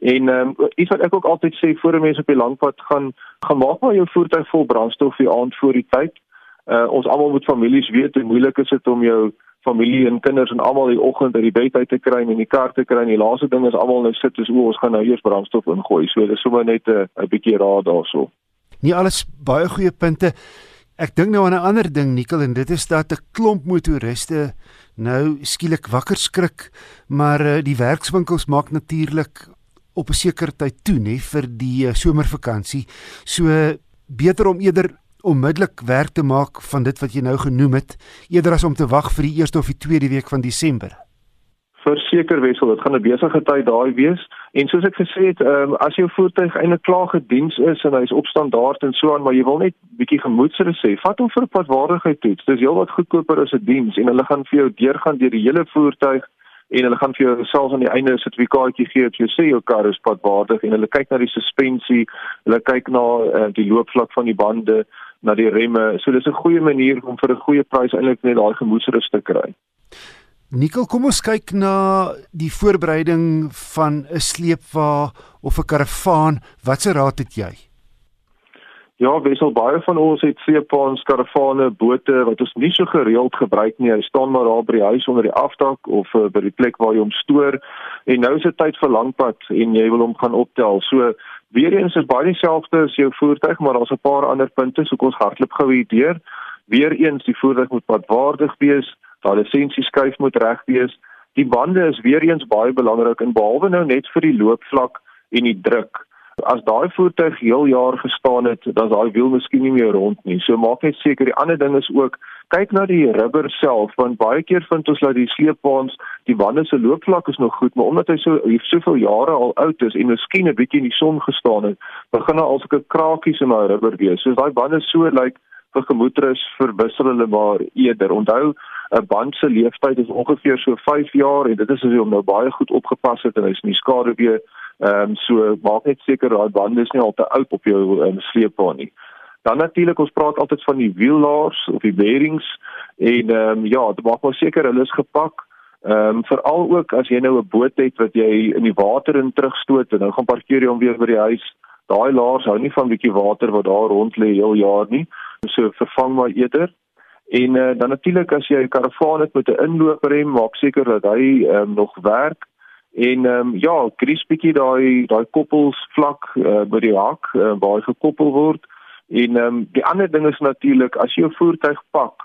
En ehm um, iets wat ek ook altyd sê voor 'n mens op die langpad gaan, gaan maak maar jou voertuig vol brandstof vir aand voor die tyd. Uh ons almal moet families weet hoe moeilik is dit om jou familie en kinders en almal die oggend uit die bed uit te kry en in die kar te kry en die laaste ding is almal nou sit is o ons gaan nou eers brandstof ingooi so dis sommer net 'n 'n bietjie raad daarso. Nie alles baie goeie punte. Ek dink nou aan 'n ander ding Nikkel en dit is dat 'n klomp motoriste nou skielik wakker skrik, maar uh, die werkswinkels maak natuurlik op 'n sekere tyd toe nê vir die uh, somervakansie. So beter om eerder onmiddellik werk te maak van dit wat jy nou genoem het eerder as om te wag vir die eerste of die tweede week van Desember? Verseker wissel dit gaan 'n besige tyd daai wees. En soos ek gesê het um, as jou voertuig eintlik klaar gediens is en hy's op standaard en so aan maar jy wil net bietjie gemoedsrus hê vat hom vir 'n padwaardigheid toets. Dis heelwat goedkoper as 'n diens en hulle gaan vir jou deurgaan deur die hele voertuig en hulle gaan vir jou selfs aan die einde 'n sertifikaatjie gee dat jy sê jou kar is padwaardig en hulle kyk na die suspensie hulle kyk na uh, die loopvlak van die bande na die remme so dis 'n goeie manier om vir 'n goeie prys eintlik net daai gemoedsrus te kry Nikkel, kom ons kyk na die voorbereiding van 'n sleepwa of 'n karavaan. Watse raad het jy? Ja, wissel baie van ons het sleepwaens, karavane, bote wat ons nie so gereeld gebruik nie. Hy staan maar daar by die huis onder die afdak of uh, by die plek waar jy hom stoor. En nou is dit tyd vir langpad en jy wil hom gaan optel. So weer eens is baie dieselfde as jou voertuig, maar daar's 'n paar ander punte, so kom ons hardloop gou hier deur. Weer eens, die voertuig moet padwaardig wees daai lisensieskyf moet reg wees. Die bande is weer eens baie belangrik en behalwe nou net vir die loopvlak en die druk. As daai voertuig heel jaar gestaan het, dan is daai wiel miskien nie meer rond nie. So maak net seker die ander ding is ook kyk na die rubber self want baie keer vind ons dat die sleepwaens die bande se loopvlak is nog goed, maar omdat hy so hier soveel jare al oud is en miskien 'n bietjie in die son gestaan het, begin daar al sulke krakies in daai rubber wees. So daai bande so lyk like, vir gemoedrus verwissel hulle maar eerder. Onthou 'n band se lewensduur is ongeveer so 5 jaar en dit is as jy hom nou baie goed opgepas het en hy's nie skade weer ehm um, so maak net seker daai band is nie al te oud op jou um, sleepbaan nie. Dan natuurlik ons praat altyd van die wiellaars of die bearings en ehm um, ja, dit maak maar seker hulle is gepak. Ehm um, veral ook as jy nou 'n boot het wat jy in die water in terugstoot en nou gaan parkeer jy hom weer by die huis. Daai laars hou nie van bietjie water wat daar rond lê heel jaar nie. So vervang maar eerder. En uh, dan natuurlik as jy 'n karavaan het met 'n inlooprem, maak seker dat hy um, nog werk. En ehm um, ja, gries bietjie daai daai koppels vlak uh, by die hak uh, waar hy gekoppel word. En ehm um, die ander ding is natuurlik as jy 'n voertuig pak,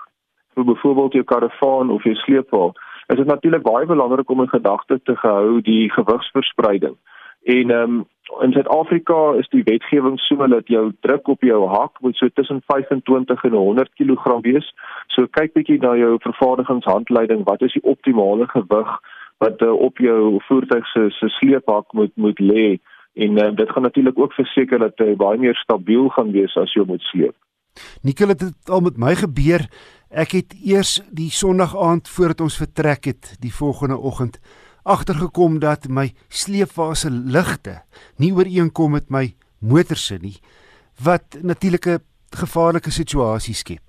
vir byvoorbeeld jou karavaan of jou sleepwa, is dit natuurlik baie belangrik om in gedagte te hou die gewigsverspreiding. En ehm um, in Suid-Afrika is die wetgewing so dat jou druk op jou hak moet so tussen 25 en 100 kg wees. So kyk bietjie na jou vervaardigingshandleiding, wat is die optimale gewig wat uh, op jou voertuig se se sleephak moet moet lê en uh, dit gaan natuurlik ook verseker dat hy baie meer stabiel gaan wees as jy moet sleep. Nikkel het dit al met my gebeur. Ek het eers die Sondag aand voordat ons vertrek het, die volgende oggend agtergekom dat my sleepfase ligte nie ooreenkom met my motor se nie wat natuurlike gevaarlike situasies skep.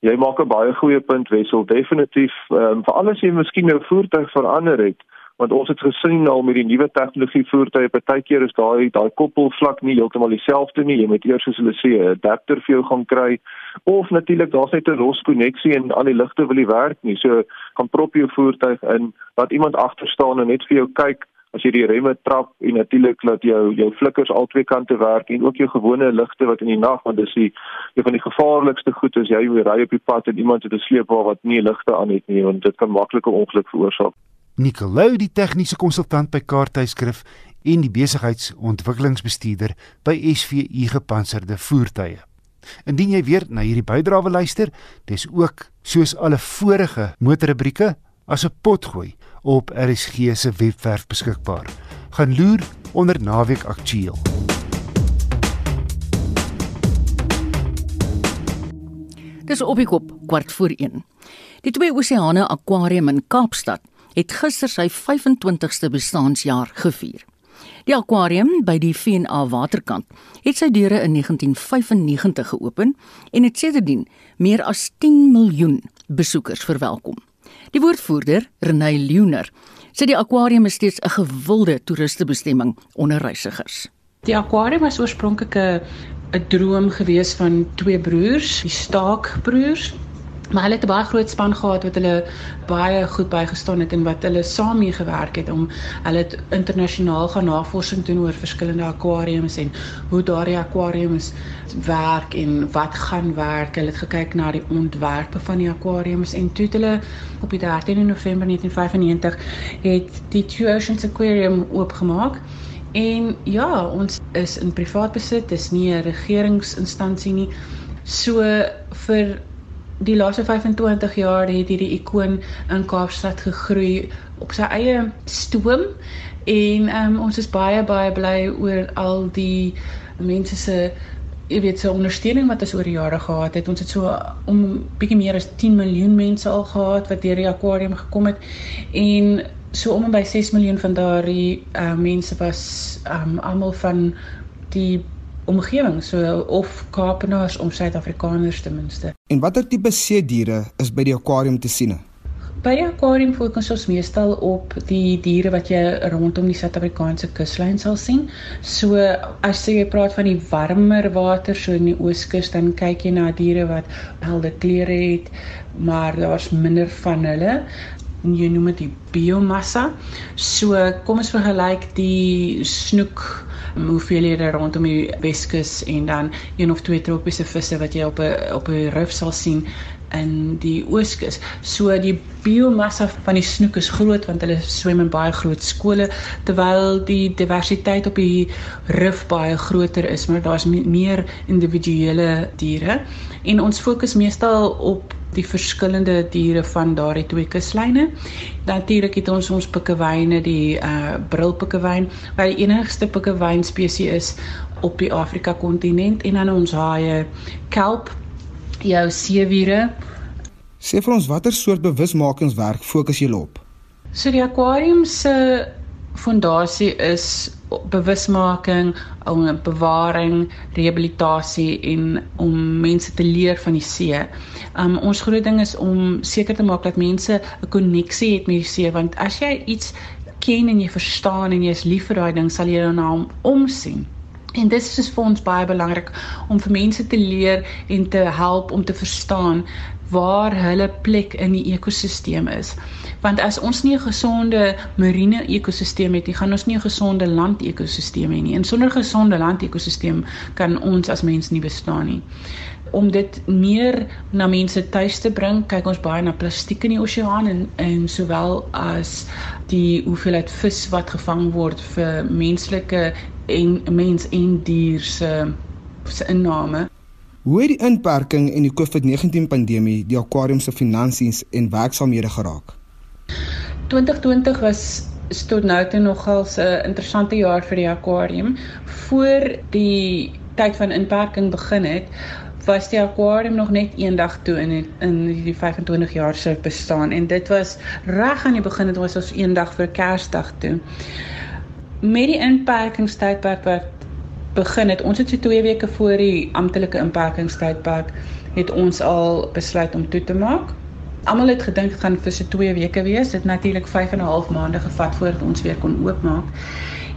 Jy maak 'n baie goeie punt Wessel, definitief, um, veral as jy miskien nou voertuig verander het, want ons het gesien al met die nuwe tegnologie voertuie partykeer is daai daai koppelvlak nie heeltemal dieselfde nie. Jy moet eers soos hulle sê 'n adapter vir jou gaan kry. Of natuurlik daar's net 'n los koneksie en al die ligte wil nie werk nie. So gaan prop jou voertuig in laat iemand agter staan en net vir jou kyk as jy die remme trap en natuurlik laat jou jou flikkers al twee kante werk en ook jou gewone ligte wat in die nag want dis een van die gevaarlikste goed is jy ry op die pad en iemand het 'n sleepwa wat nie ligte aan het nie want dit kan maklike ongeluk veroorsaak Nicolou die tegniese konsultant by Kaarthuiskrif en die besigheidsontwikkelingsbestuurder by SVU gepantserde voertuie. Indien jy weer na hierdie bydrae luister, dis ook soos alle vorige motorrubrieke as 'n potgooi op RSG se webwerf beskikbaar. Gaan loer onder naweek aktueel. Dis op die kop kwart voor 1. Die twee oseane akwarium in Kaapstad het gister sy 25ste bestaanjaar gevier. Die akwarium by die VNA waterkant het sy deure in 1995 geopen en het sedertdien meer as 10 miljoen besoekers verwelkom. Die woordvoerder, Renay Leuner, sê die akwarium is steeds 'n gewilde toeristebestemming onder reisigers. Die akwarium was oorspronklik 'n 'n droom gewees van twee broers, die Staak broers, Maar hulle het 'n baie groot span gehad wat hulle baie goed bygestaan het en wat hulle saam mee gewerk het om hulle het internasionaal gaan navorsing doen oor verskillende akwariums en hoe daardie akwariums werk en wat gaan werk. Hulle het gekyk na die ontwerpe van die akwariums en toe het hulle op die 13 November 1995 het die Two Oceans Aquarium oopgemaak. En ja, ons is in privaat besit, dis nie 'n regeringsinstansie nie. So vir die laaste 25 jaar het hierdie ikoon in Kaapstad gegroei op sy eie stoom en um, ons is baie baie bly oor al die mense se jy weet se ondersteuning wat ons oor die jare gehad het. Ons het so om bietjie meer as 10 miljoen mense al gehad wat deur die akwarium gekom het en so om en by 6 miljoen van daardie uh, mense was um, almal van die omgewing so of Kaapenaars om Suid-Afrikaners ten minste. En watter tipe see diere is by die akwarium te sien? By die akwarium fokus ons meestal op die diere wat jy rondom die Suid-Afrikaanse kuslyn sal sien. So as jy praat van die warmer water so in die ooskus dan kyk jy na diere wat helde kleure het, maar daar's minder van hulle en jy noem dit die biomassa. So kom ons vergelyk die snoek hoeveelhede rondom die Weskus en dan een of twee tropiese visse wat jy op 'n op 'n rif sal sien in die Ooskus. So die biomassa van die snoek is groot want hulle swem in baie groot skole terwyl die diversiteit op die rif baie groter is, maar daar's meer individuele diere en ons fokus meestal op die verskillende diere van daardie twee kuslyne. Natuurlik het ons ons pikkewyne, die uh brilpikkewyn, wat die enigste pikkewyn spesies is op die Afrika kontinent en dan ons haie, kelp, jou seewiere. Sê vir ons watter soort bewusmakingswerk fokus julle op? So die akwarium se fondasie is bewusmaking, om bewaring, rehabilitasie en om mense te leer van die see. Um ons groot ding is om seker te maak dat mense 'n koneksie het met die see want as jy iets ken en jy verstaan en jy is lief vir daai ding, sal jy daarna om omsien. En dit is vir ons baie belangrik om vir mense te leer en te help om te verstaan waar hulle plek in die ekosisteem is want as ons nie 'n gesonde marine ekosisteem het nie, gaan ons nie 'n gesonde land ekosisteem hê nie. En sonder gesonde land ekosisteem kan ons as mens nie bestaan nie. Om dit meer na mense tuis te bring, kyk ons baie na plastiek in die oseaan en en sowel as die hoeveelheid vis wat gevang word vir menslike en mens en dier se se inname. Hoe het die inperking en die COVID-19 pandemie die akwarium se finansies en werksaamhede geraak? 2020 was tot nou toe nogal 'n interessante jaar vir die akwarium. Voor die tyd van inperking begin het, was die akwarium nog net eendag toe in in die 25 jaar se bestaan en dit was reg aan die begin het ons ons eendag vir Kersdag toe. Met die inperkingstydperk wat begin het, ons het so 2 weke voor die amptelike inperkingstydperk het ons al besluit om toe te maak almal het gedink dit gaan vir so 2 weke wees. Dit natuurlik 5 en 'n half maande gevat voordat ons weer kon oopmaak.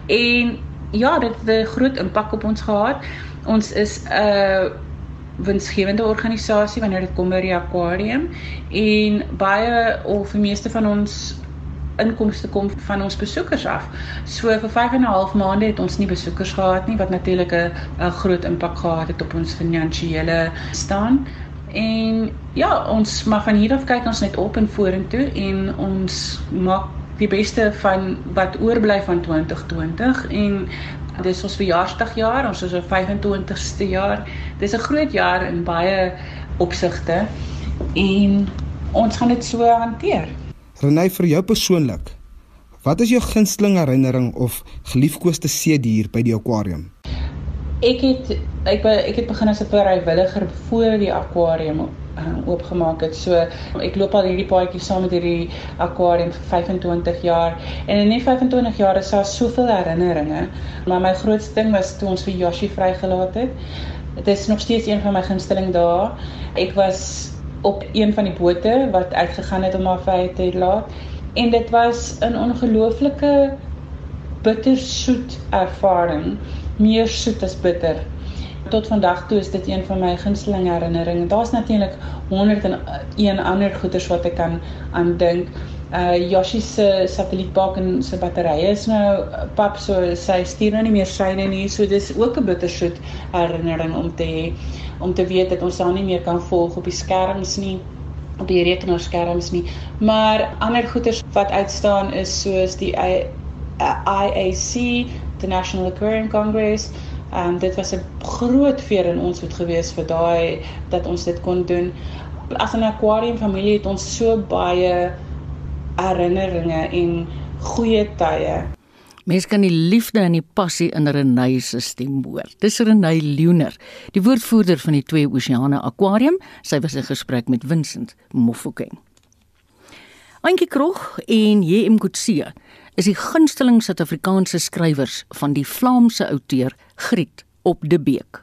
En ja, dit het 'n groot impak op ons gehad. Ons is 'n uh, winsgewende organisasie wanneer dit kom by die aquarium en baie of die meeste van ons inkomste kom van ons besoekers af. So vir 5 en 'n half maande het ons nie besoekers gehad nie wat natuurlik 'n groot impak gehad het op ons finansiële staan. En ja, ons maar van hier af kyk ons net op en vorentoe en ons maak die beste van wat oorbly van 2020 en dis ons verjaarsdagjaar, ons is op 25ste jaar. Dis 'n groot jaar in baie opsigte en ons gaan dit so hanteer. Renay vir jou persoonlik. Wat is jou gunsteling herinnering of geliefkoeste see dier by die akwarium? Ek het ek be, ek het begin as 'n vrywilliger voor die akwarium um, oopgemaak het. So ek loop al hierdie paadjie saam met hierdie akwarium vir 25 jaar en in die 25 jaar is daar soveel herinneringe. Maar my grootste ding was toe ons vir Yoshi vrygelaat het. Dit is nog steeds een van my gunsteling dae. Ek was op een van die bote wat uitgegaan het om haar vry te laat en dit was 'n ongelooflike bittersoet ervaring meer soet as bitter. Tot vandag toe is dit een van my gunsteling herinneringe. Daar's natuurlik 101 ander goeders wat ek kan aan dink. Uh Yoshi se satellietbak en sy batterye is nou pap so sy stuur nou nie meer syne nie. So dis ook 'n bittersoet herinnering om te hê om te weet dat ons dan nie meer kan volg op die skerms nie op die rekenaarskerms nie. Maar ander goeders wat uitstaan is soos die IAC, the National Aquarium Congress. Um dit was 'n groot veer in ons hoed gewees vir daai dat ons dit kon doen. As 'n aquarium familie het ons so baie herinneringe en goeie tye. Mens kan die liefde en die passie in Renay se stem hoor. Dis Renay Leoner, die woordvoerder van die Twee Oseane Aquarium. Sy was in gesprek met Vincent Mofokeng. Antjie Krog en J.M. Kutse is die gunsteling Suid-Afrikaanse skrywers van die Vlaamse outeur Griet op de Beek.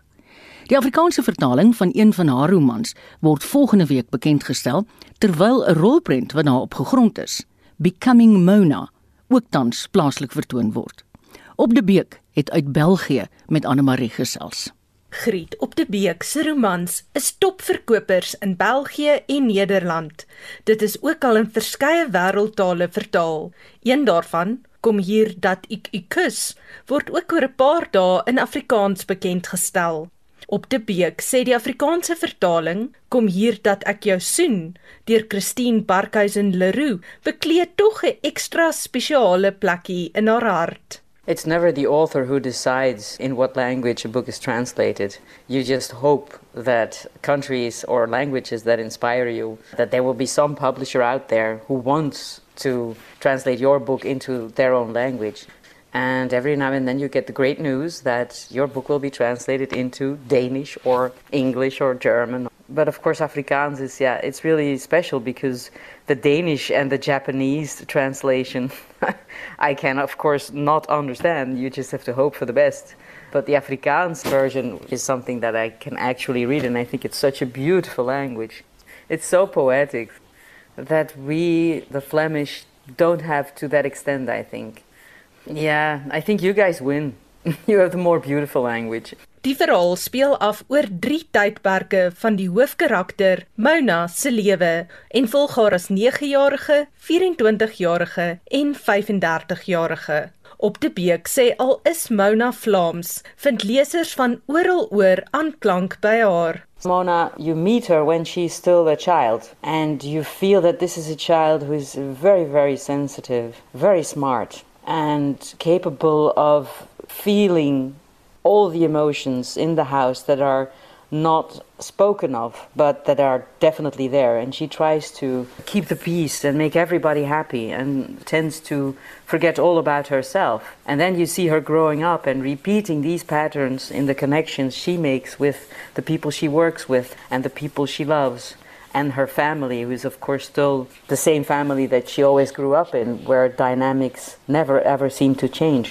Die Afrikaanse vertaling van een van haar romans word volgende week bekend gestel terwyl 'n rolprent wat daarop gegrond is, Becoming Mona, ook tans plaaslik vertoon word. Op de Beek het uit België met Anne Marie gesels. Griet op de Beek se romans is topverkopers in België en Nederland. Dit is ook al in verskeie wêreldtale vertaal. Een daarvan, Kom hier dat ek u kus, word ook oor 'n paar dae in Afrikaans bekend gestel. Op de Beek sê die Afrikaanse vertaling, Kom hier dat ek jou soen, deur Christine Barkhuizen Leroux, bekleed tog 'n ekstra spesiale plekkie in haar hart. It's never the author who decides in what language a book is translated. You just hope that countries or languages that inspire you, that there will be some publisher out there who wants to translate your book into their own language. And every now and then you get the great news that your book will be translated into Danish or English or German. But of course, Afrikaans is, yeah, it's really special because the Danish and the Japanese translation, I can, of course, not understand. You just have to hope for the best. But the Afrikaans version is something that I can actually read, and I think it's such a beautiful language. It's so poetic that we, the Flemish, don't have to that extent, I think. Yeah, I think you guys win. you have the more beautiful language. Die verhaal speel af oor 3 tydperke van die hoofkarakter Mona se lewe en volg haar as 9-jarige, 24-jarige en 35-jarige. Op die beek sê al is Mona Vlaams, vind lesers van oral oor aanklank by haar. Mona, you meet her when she's still a child, and you feel that this is a child who is very, very sensitive, very smart, and capable of feeling all the emotions in the house that are not spoken of, but that are definitely there. And she tries to keep the peace and make everybody happy and tends to forget all about herself. And then you see her growing up and repeating these patterns in the connections she makes with the people she works with and the people she loves. And her family, who is, of course, still the same family that she always grew up in, where dynamics never ever seem to change.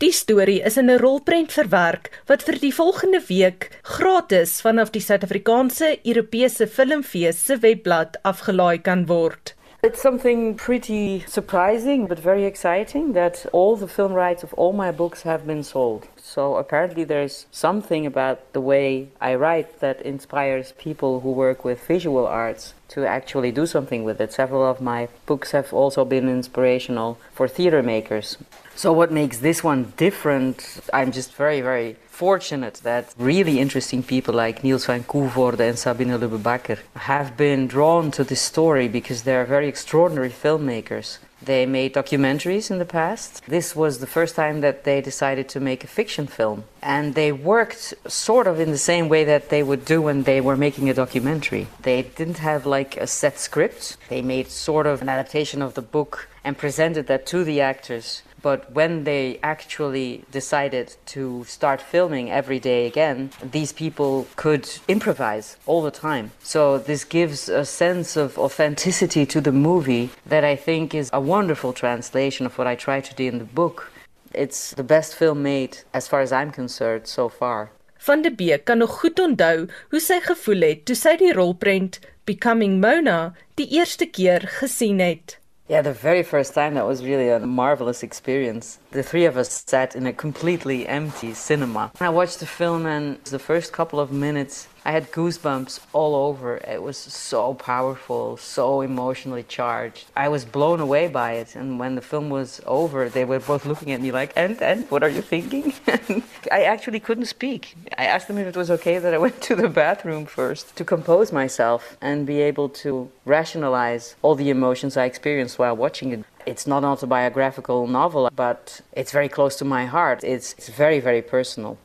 Die storie is in 'n rolprent verwerk wat vir die volgende week gratis vanaf die Suid-Afrikaanse Europese Filmfees se webblad afgelaai kan word. It's something pretty surprising but very exciting that all the film rights of all my books have been sold. So apparently there's something about the way I write that inspires people who work with visual arts to actually do something with it. Several of my books have also been inspirational for theater makers. So, what makes this one different? I'm just very, very fortunate that really interesting people like Niels van Koevoorde and Sabine Lubbe have been drawn to this story because they're very extraordinary filmmakers. They made documentaries in the past. This was the first time that they decided to make a fiction film. And they worked sort of in the same way that they would do when they were making a documentary. They didn't have like a set script, they made sort of an adaptation of the book and presented that to the actors but when they actually decided to start filming every day again, these people could improvise all the time. So this gives a sense of authenticity to the movie that I think is a wonderful translation of what I try to do in the book. It's the best film made as far as I'm concerned so far. Van de Beek kan nog goed onthou hoe sy gevoel het toe sy die rolprent Becoming Mona die eerste keer gesien het. Yeah, the very first time that was really a marvelous experience. The three of us sat in a completely empty cinema. And I watched the film, and the first couple of minutes, I had goosebumps all over. It was so powerful, so emotionally charged. I was blown away by it. And when the film was over, they were both looking at me like, and, and, what are you thinking? I actually couldn't speak. I asked them if it was okay that I went to the bathroom first to compose myself and be able to rationalize all the emotions I experienced while watching it. It's not an autobiographical novel, but it's very close to my heart. It's, it's very, very personal.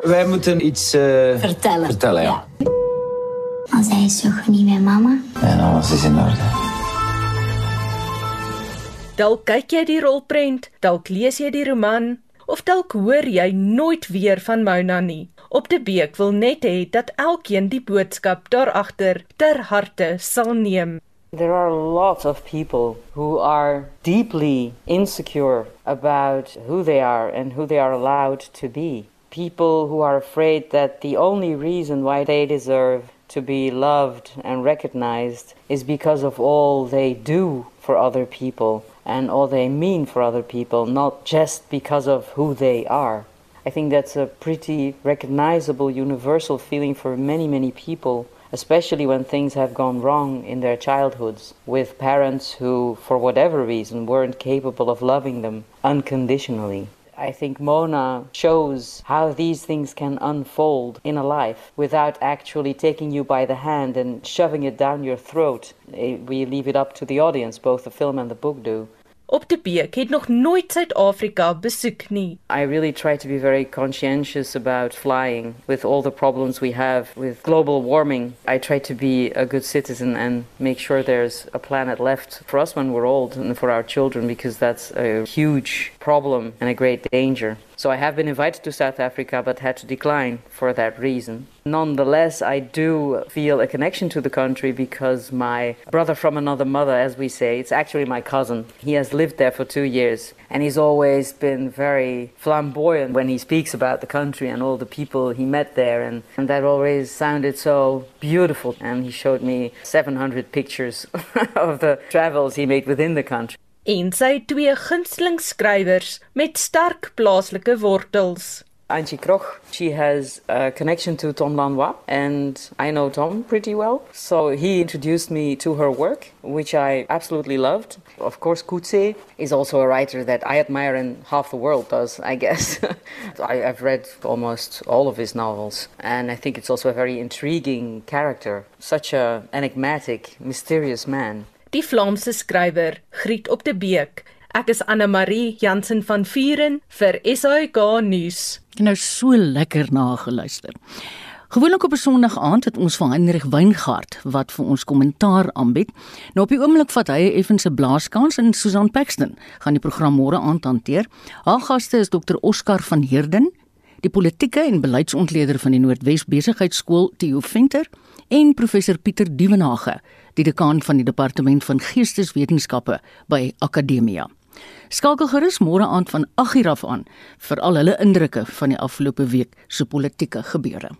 Wij moeten iets uh, vertellen. vertellen ja. ja. Als hij is toch niet meer mama? En alles is in orde. Dalk kyk jy die rolprent, dalk lees jy die roman, of dalk hoor jy nooit weer van Mona nie. Op die beek wil net hê dat elkeen die boodskap daar agter ter harte sal neem. There are lots of people who are deeply insecure about who they are and who they are allowed to be. People who are afraid that the only reason why they deserve to be loved and recognized is because of all they do for other people and all they mean for other people, not just because of who they are. I think that's a pretty recognizable universal feeling for many, many people, especially when things have gone wrong in their childhoods with parents who, for whatever reason, weren't capable of loving them unconditionally. I think Mona shows how these things can unfold in a life without actually taking you by the hand and shoving it down your throat. Eh, we leave it up to the audience, both the film and the book do. Op die beek het nog nooit Suid-Afrika besoek nie. I really try to be very conscientious about flying with all the problems we have with global warming. I try to be a good citizen and make sure there's a planet left for us when we're old and for our children because that's a huge problem and a great danger. So I have been invited to South Africa but had to decline for that reason. Nonetheless, I do feel a connection to the country because my brother from another mother, as we say, it's actually my cousin. He has lived there for two years and he's always been very flamboyant when he speaks about the country and all the people he met there. And, and that always sounded so beautiful. And he showed me 700 pictures of the travels he made within the country. En sy twee gunsteling skrywers met sterk plaaslike wortels. Angie Kroch, she has a connection to Tom Lanois, and I know Tom pretty well. So he introduced me to her work, which I absolutely loved. Of course, Kutse is also a writer that I admire and half the world does, I guess. I, have read almost all of his novels, and I think it's also a very intriguing character. Such a enigmatic, mysterious man. Die Vlaamse skrywer Griet op die Beek. Ek is Anne Marie Jansen van Vuren vir SAK nuus. Nou so lekker nageluister. Gewoonlik op 'n Sondag aand het ons van Hendrik Weingart wat vir ons kommentaar aanbied. Nou op die oomblik vat hy effens 'n blaaskans en Susan Paxton gaan die program môre aand hanteer. Haar gaste is Dr Oscar van Heerden, die politieke en beleidsontleder van die Noordwes Besigheidsskool Theo Venter en professor Pieter Dievenage die dekaan van die departement van geesteswetenskappe by Akademia. Skakel gerus môre aand van 8:00 af aan vir al hulle indrukke van die afgelope week se politieke gebeure.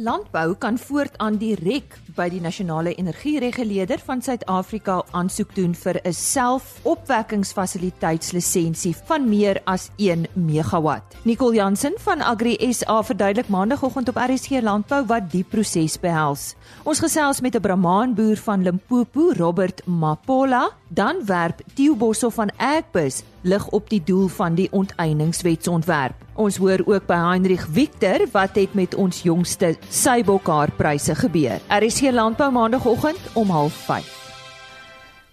Landbou kan voortaan direk by die nasionale energiereguleerder van Suid-Afrika aansoek doen vir 'n selfopwekkingsfasiliteitslisensie van meer as 1 megawatt. Nicole Jansen van Agri SA verduidelik maandagooggend op RSG Landbou wat die proses behels. Ons gesels met 'n Brahman boer van Limpopo, Robert Mapola, dan werp Theo Boshoff van Agbus lig op die doel van die onteieningswetsontwerp. Ons hoor ook by Heinrich Victor wat het met ons jongste Sybokhaarpryse gebeur. RSC Landbou maandagooggend om 05:30.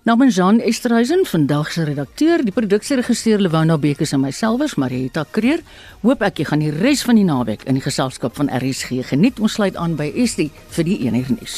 Namens Jean Esterhuizen, vandag se redakteur, die produksieregisseur Lewona Bekes en myselfs Marieta Kreer, hoop ek jy gaan die res van die naweek in die geselskap van RSG geniet. Ons sluit aan by Estie vir die enige nuus.